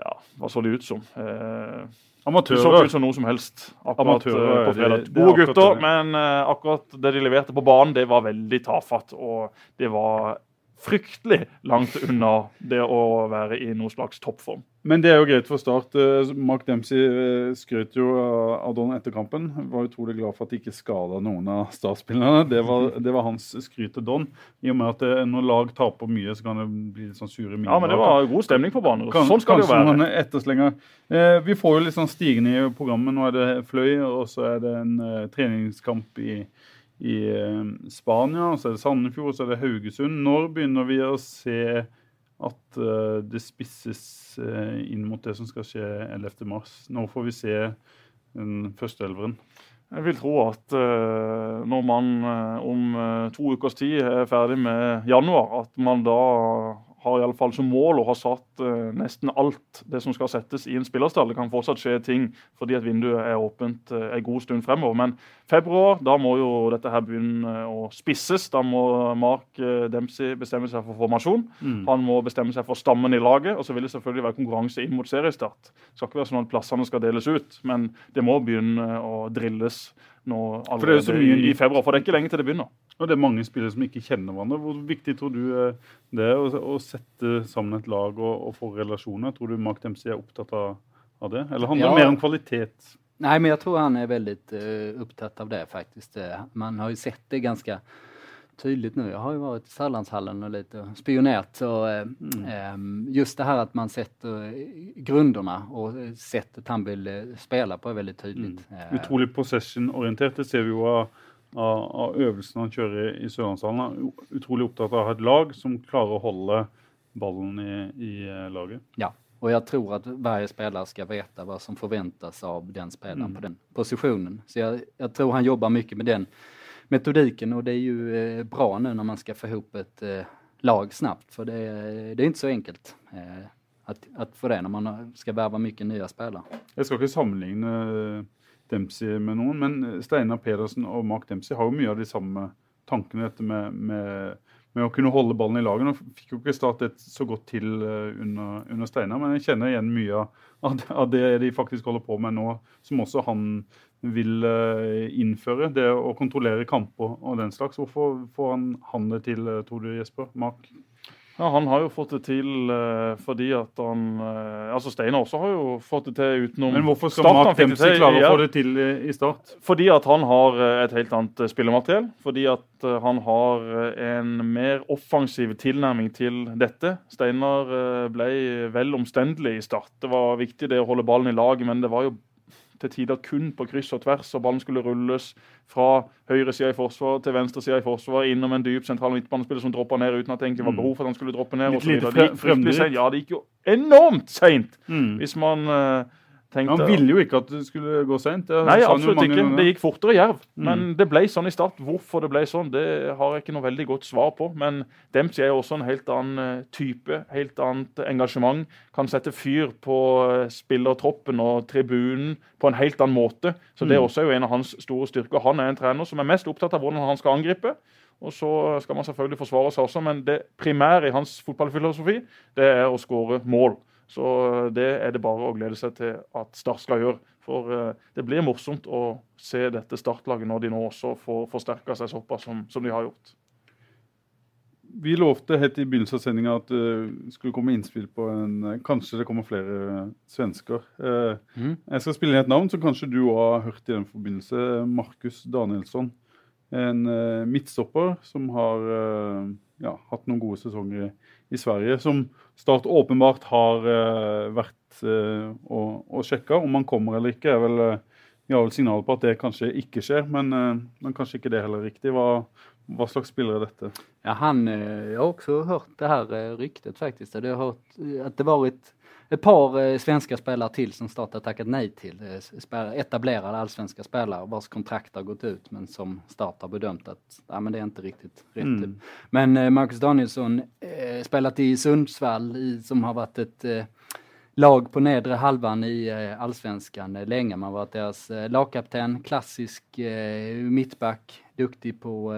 Ja, hva så de ut som? Eh, Amatører. Så ikke ut som noe som helst akkurat eh, på fredag. Gode gutter, men uh, akkurat det de leverte på banen, det var veldig tafatt. Og det var fryktelig langt unna det å være i noen slags toppform. Men det er jo greit for Start. Eh, Mark Dempsey eh, skrøt jo av Don etter kampen. Var utrolig glad for at de ikke skada noen av Start-spillerne. Det, det, var hans skryt til Don. I og med at eh, når lag taper mye, så kan det bli litt sånn sure miner. Ja, men det var god stemning på banen. Kan, sånn skal det jo være. Etterslenger. Eh, vi får jo litt sånn stigende i programmet. Nå er det Fløy, og så er det en treningskamp i i Spania, så er det Sandefjord, så er det Haugesund. Når begynner vi å se at uh, det spisses uh, inn mot det som skal skje 11.3. Nå får vi se den første elveren. Jeg vil tro at uh, når man om to ukers tid er ferdig med januar, at man da har i alle fall som mål å ha satt eh, nesten alt det som skal settes i en spillerstall. Det kan fortsatt skje ting fordi at vinduet er åpent eh, en god stund fremover. Men februar, da må jo dette her begynne å spisses. Da må Mark uh, Dempsey bestemme seg for formasjon. Mm. Han må bestemme seg for stammen i laget. Og så vil det selvfølgelig være konkurranse inn mot seriestart. Det skal ikke være sånn at plassene skal deles ut, men det må begynne å drilles nå allerede i, i februar. For det er ikke lenge til det begynner. Og det er mange spillere som ikke kjenner hverandre. Hvor viktig tror du det er å, å sette sammen et lag og, og, få relasjoner? Tror du Mark Dempsey er opptatt av, av det? Eller handler det ja. mer om kvalitet? Nei, men jeg tror han er veldig uh, opptatt av det, faktisk. Man har jo sett det ganske tydligt nu. Jag har ju varit i Sörlandshallen och lite spionerat. Så, eh, mm. just det här att man sätter grunderna och sättet han vill eh, spela på är väldigt tydligt. Mm. Utrolig possession-orientert. Det ser vi jo av, av, av øvelsene han kjører i Sørlandshallen. Utrolig opptatt av å ha et lag som klarer å holde ballen i, i eh, laget. Ja, och jag tror att varje spelare ska veta vad som förväntas av den spelaren mm. på den positionen. Så jag, jag tror han jobbar mycket med den metodiken och det är ju eh, bra nu när man ska få ihop ett eh, lag snabbt för det, det är inte så enkelt eh, att, att få det när man ska värva mycket nya spelare. Jag ska inte sammenligne Dempsey med noen, men Steinar Pedersen og Mark Dempsey har jo mye av de samme tankene med, med, med å kunne holde ballen i laget. Nå fikk jo ikke startet så godt til under, under Steinar, men jeg kjenner igjen mye av, av det de faktisk holder på med nå, som også han vil eh, innføre, det å kontrollere kamper og den slags. Hvorfor får han, han det til, eh, tror du, Jesper? Mark? Ja, Han har jo fått det til uh, fordi at han altså Steinar også har jo fått det til utenom Men hvorfor skal start, Mark Dempsey klare å få det til i, start? Fordi at han har et helt annet spillemateriell. Fordi at han har en mer offensiv tilnærming til dette. Steinar ble vel omstendelig i start. Det var viktig det å holde ballen i lag, men det var jo til tider kun på kryss og tvers, og ballen skulle rulles fra høyre side i forsvar til venstre side i forsvar, innom en dyp sentral midtbanespiller som droppa ned uten at det egentlig var mm. behov for at han skulle droppe ned. Litt lite fremdrift. Ja, det gikk jo enormt seint! Mm. Hvis man uh, tenkte Han ville jo ikke at det skulle gå seint. Nei, absolutt ikke. Ganger. Det gikk fortere Jerv. Mm. Men det ble sånn i start. Hvorfor det ble sånn, det har jeg ikke noe veldig godt svar på. Men Dempsey er jo også en helt annen eh, type, helt annet engasjement. Kan sette fyr på eh, spillertroppen og tribunen på en helt annen måte. Så det er mm. også jo en av hans store styrker. Han er en trener som er mest opptatt av hvordan han skal angripe. Og så skal man selvfølgelig forsvare seg også, men det primære i hans fotballfilosofi det er å skåre mål. Så eh, det er det bare å glede seg til at Start skal gjøre. For eh, det blir morsomt å se dette startlaget når de nå også får forsterka seg såpass som, som, de har gjort. Vi lovte helt i begynnelsen av sendinga at det uh, skulle komme innspill på en Kanskje det kommer flere uh, svensker. Mm. Jeg skal spille inn et navn som kanskje du òg har hørt i den forbindelse. Markus Danielsson. En midtstopper som har ja, hatt noen gode sesonger i, Sverige. Som Start åpenbart har vært og, og sjekka. Om han kommer eller ikke, er vel vi har vel signal på at det kanskje ikke skjer, men, men kanskje ikke det heller riktig. Hva, hva slags spiller er dette? Ja, han, jeg har også hørt det her ryktet, faktisk. at Det har hört eh, ett par svenska spelare till som Start tackat nej till. Etablerade allsvenska spelare vars kontrakt har gått ut men som Start har bedömt att ja, men det är inte riktigt rätt. Mm. Men Marcus Danielsson eh, spelat i Sundsvall i, som har varit ett eh, lag på nedre halvan i eh, allsvenskan länge. Man har varit deras eh, lagkapten, klassisk eh, mittback, duktig på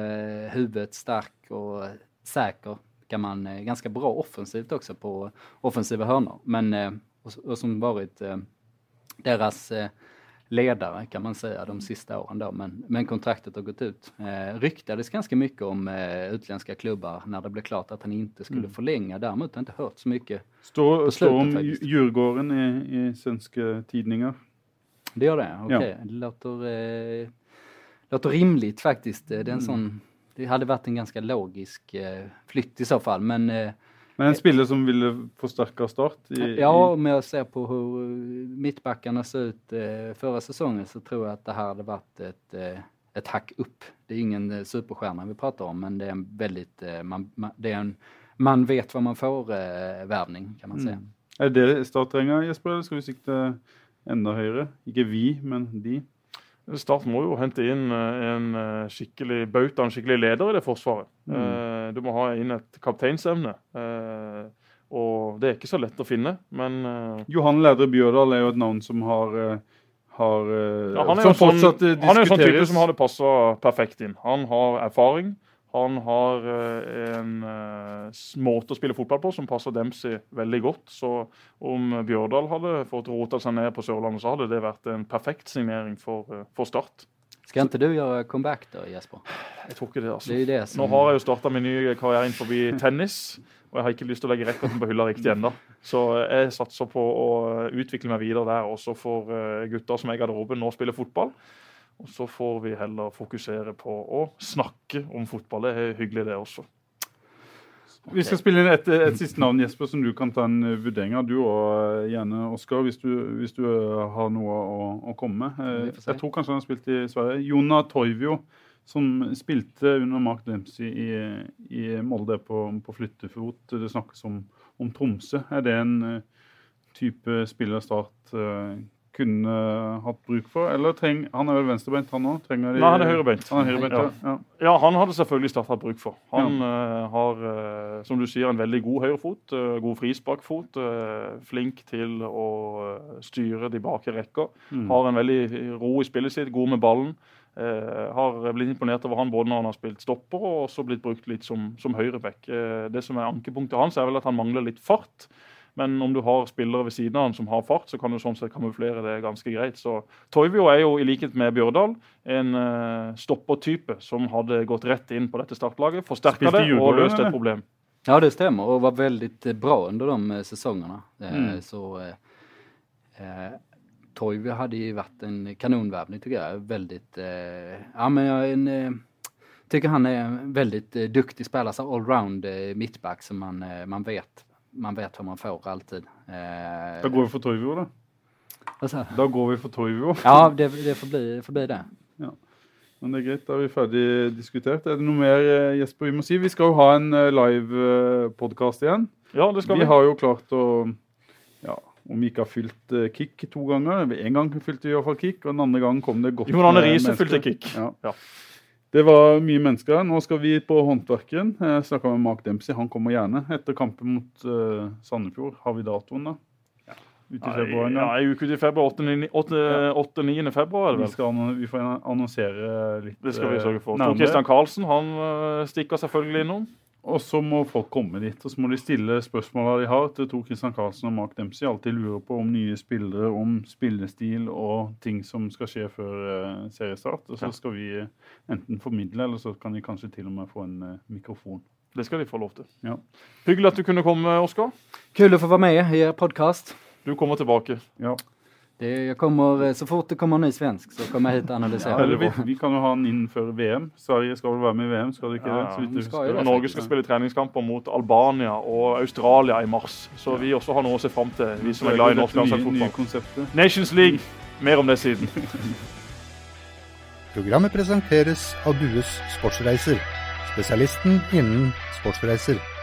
huvudet, stark och säker. Kan man ganska bra offensivt också på offensiva hörnor. Men och, och som varit deras ledare kan man säga de sista åren då, men, men kontraktet har gått ut. Eh, ryktades ganska mycket om eh, utländska klubbar när det blev klart att han inte skulle mm. förlänga. Däremot har jag inte hört så mycket Står, stå om faktiskt. Djurgården i, i svenska tidningar? Det gör det? Okej, okay. ja. det låter, eh, låter rimligt faktiskt. Det, är en mm. sån, det hade varit en ganska logisk eh, flytt i så fall, men eh, men en spiller som ville förstärka start? I, ja, om jag ser på hur mittbackarna ser ut eh, förra säsongen så tror jag att det här hade varit ett, eh, ett hack upp. Det är ingen eh, superstjärna vi pratar om, men det är en väldigt, eh, man, det är en, man vet vad man får eh, värvning kan man säga. Mm. Er det starttrenger Jesper, eller skal vi sikte enda høyere? Ikke vi, men de? Start må jo hente inn eh, en eh, skikkelig bauta, en skikkelig leder i det forsvaret. Mm. Eh, du må ha inn et kapteinsevne. Og det er ikke så lett å finne, men Johan Lædre Bjørdal er jo et navn som har, har ja, han er jo sånn, Han er jo sånn type som hadde passa perfekt inn. Han har erfaring. Han har eh, en uh, måte å spille fotball på som passer Dempsey veldig godt. Så om Bjørdal hadde fått rota seg ned på Sørlandet, så hadde det vært en perfekt signering for, uh, for Start. Skal ikke du gjøre comeback da, Jesper? Jeg tror ikke det. altså. Det det som... Nå har jeg jo starta min nye karriere inn forbi tennis, og jeg har ikke lyst til å legge rekorden på hylla riktig ennå. Så jeg satser på å utvikle meg videre der, også for gutter som er i garderoben nå spiller fotball. Og så får vi heller fokusere på å snakke om fotball. Det er hyggelig, det også. Okay. Vi skal spille inn et, et, siste navn, Jesper, som du kan ta en vurdering av. Du og eh, gjerne Oskar, hvis, hvis, du eh, har noe å, å komme med. Jeg tror kanskje han har spilt i Sverige. Jona Toivio, som spilte under Mark Dempsey i, i Molde på, på, flyttefot. Det snakkes om, om Tromsø. Er det en type spiller Start kunne hatt bruk for? Eller treng, Han er vel venstrebeint, han òg? Nei, han er høyrebeint. Han er høyrebeint ja. Ja. ja. han hadde selvfølgelig Start hatt bruk for. Han ja. uh, har, uh, som du sier, en veldig god høyrefot. Uh, god frisparkfot. flink til å styre de bakre rekker. Mm. Har en veldig ro i spillet sitt, god med ballen. har blitt imponert over han både når han har spilt stopper og også blitt brukt litt som, som høyreback. det som er ankepunktet hans, er vel at han mangler litt fart. Men om du har spillere ved siden av han som har fart, så kan du sånn sett kamuflere det ganske greit. Så Toivio er jo i likhet med Bjørdal en uh, stoppertype som hadde gått rett inn på dette startlaget, forsterka det og løst et problem. Ja, det stemmer og var veldig eh, bra under de sesongene. Mm. Så eh, Toivio hadde vært varit en kanonvärvning tycker jeg. Veldig eh, ja men jeg en, eh, tycker han er en veldig eh, duktig spiller, så allround eh, mittback som man, man vet man vet hva man får alltid. Eh, da går vi for Toivio, da. Altså. Da går vi for Toivio. Ja, det, det, får bli, det, får bli, det. Ja. Men det er greit, da er vi ferdig diskutert. Er det noe mer eh, Jesper, vi må si? Vi skal jo ha en uh, live uh, podkast igjen. Ja, det skal vi. Vi har jo klart å ja, om vi ikke har fylt uh, kick to ganger. En gang fylte vi i hvert fall kick, og den andre gangen kom det godt Jon Arne Riise fylte kick. Ja. ja. Det var mye mennesker. Nå skal vi på Håndverken. Jeg snakka med Mark Dempsey. Han kommer gjerne. Etter kampen mot uh, Sandefjord. Har vi datoen, da? Ja. I februar? Ja, ja uke i februar. 8.-9. februar. Vi, skal, vi får annonsere litt Det skal vi sørge for. Tor Christian Karlsen han uh, stikker selvfølgelig innom. Og så må folk komme dit, og så må de stille spørsmåla de har til Tor Christian Karlsen og Mark Dempsey. Alltid lurer på om nye spillere, om spillestil og ting som skal skje før uh, seriestart. Og så skal vi enten formidle, eller så kan de kanskje til og med få en uh, mikrofon. Det skal de få lov til. Ja. Hyggelig at du kunne komme, Oskar. Kul å få være med i podkast. podcast. Du kommer tilbake. Ja. Det, jag kommer, eh, så fort det kommer ny svensk så kommer jeg hit og analyserer. Eller vi, vi kan jo ha den inn før VM. Sverige skal vel være med i VM, skal det ikke Ja, det? Så vidt de skal det. Norge skal spille treningskamper mot Albania og Australia i mars, så vi også har noe å se fram til, vi som er glad i norsk landslagsfotball. Nations League, mer om det siden. (laughs) Programmet presenteres av Dues Sportsreiser, spesialisten innen sportsreiser.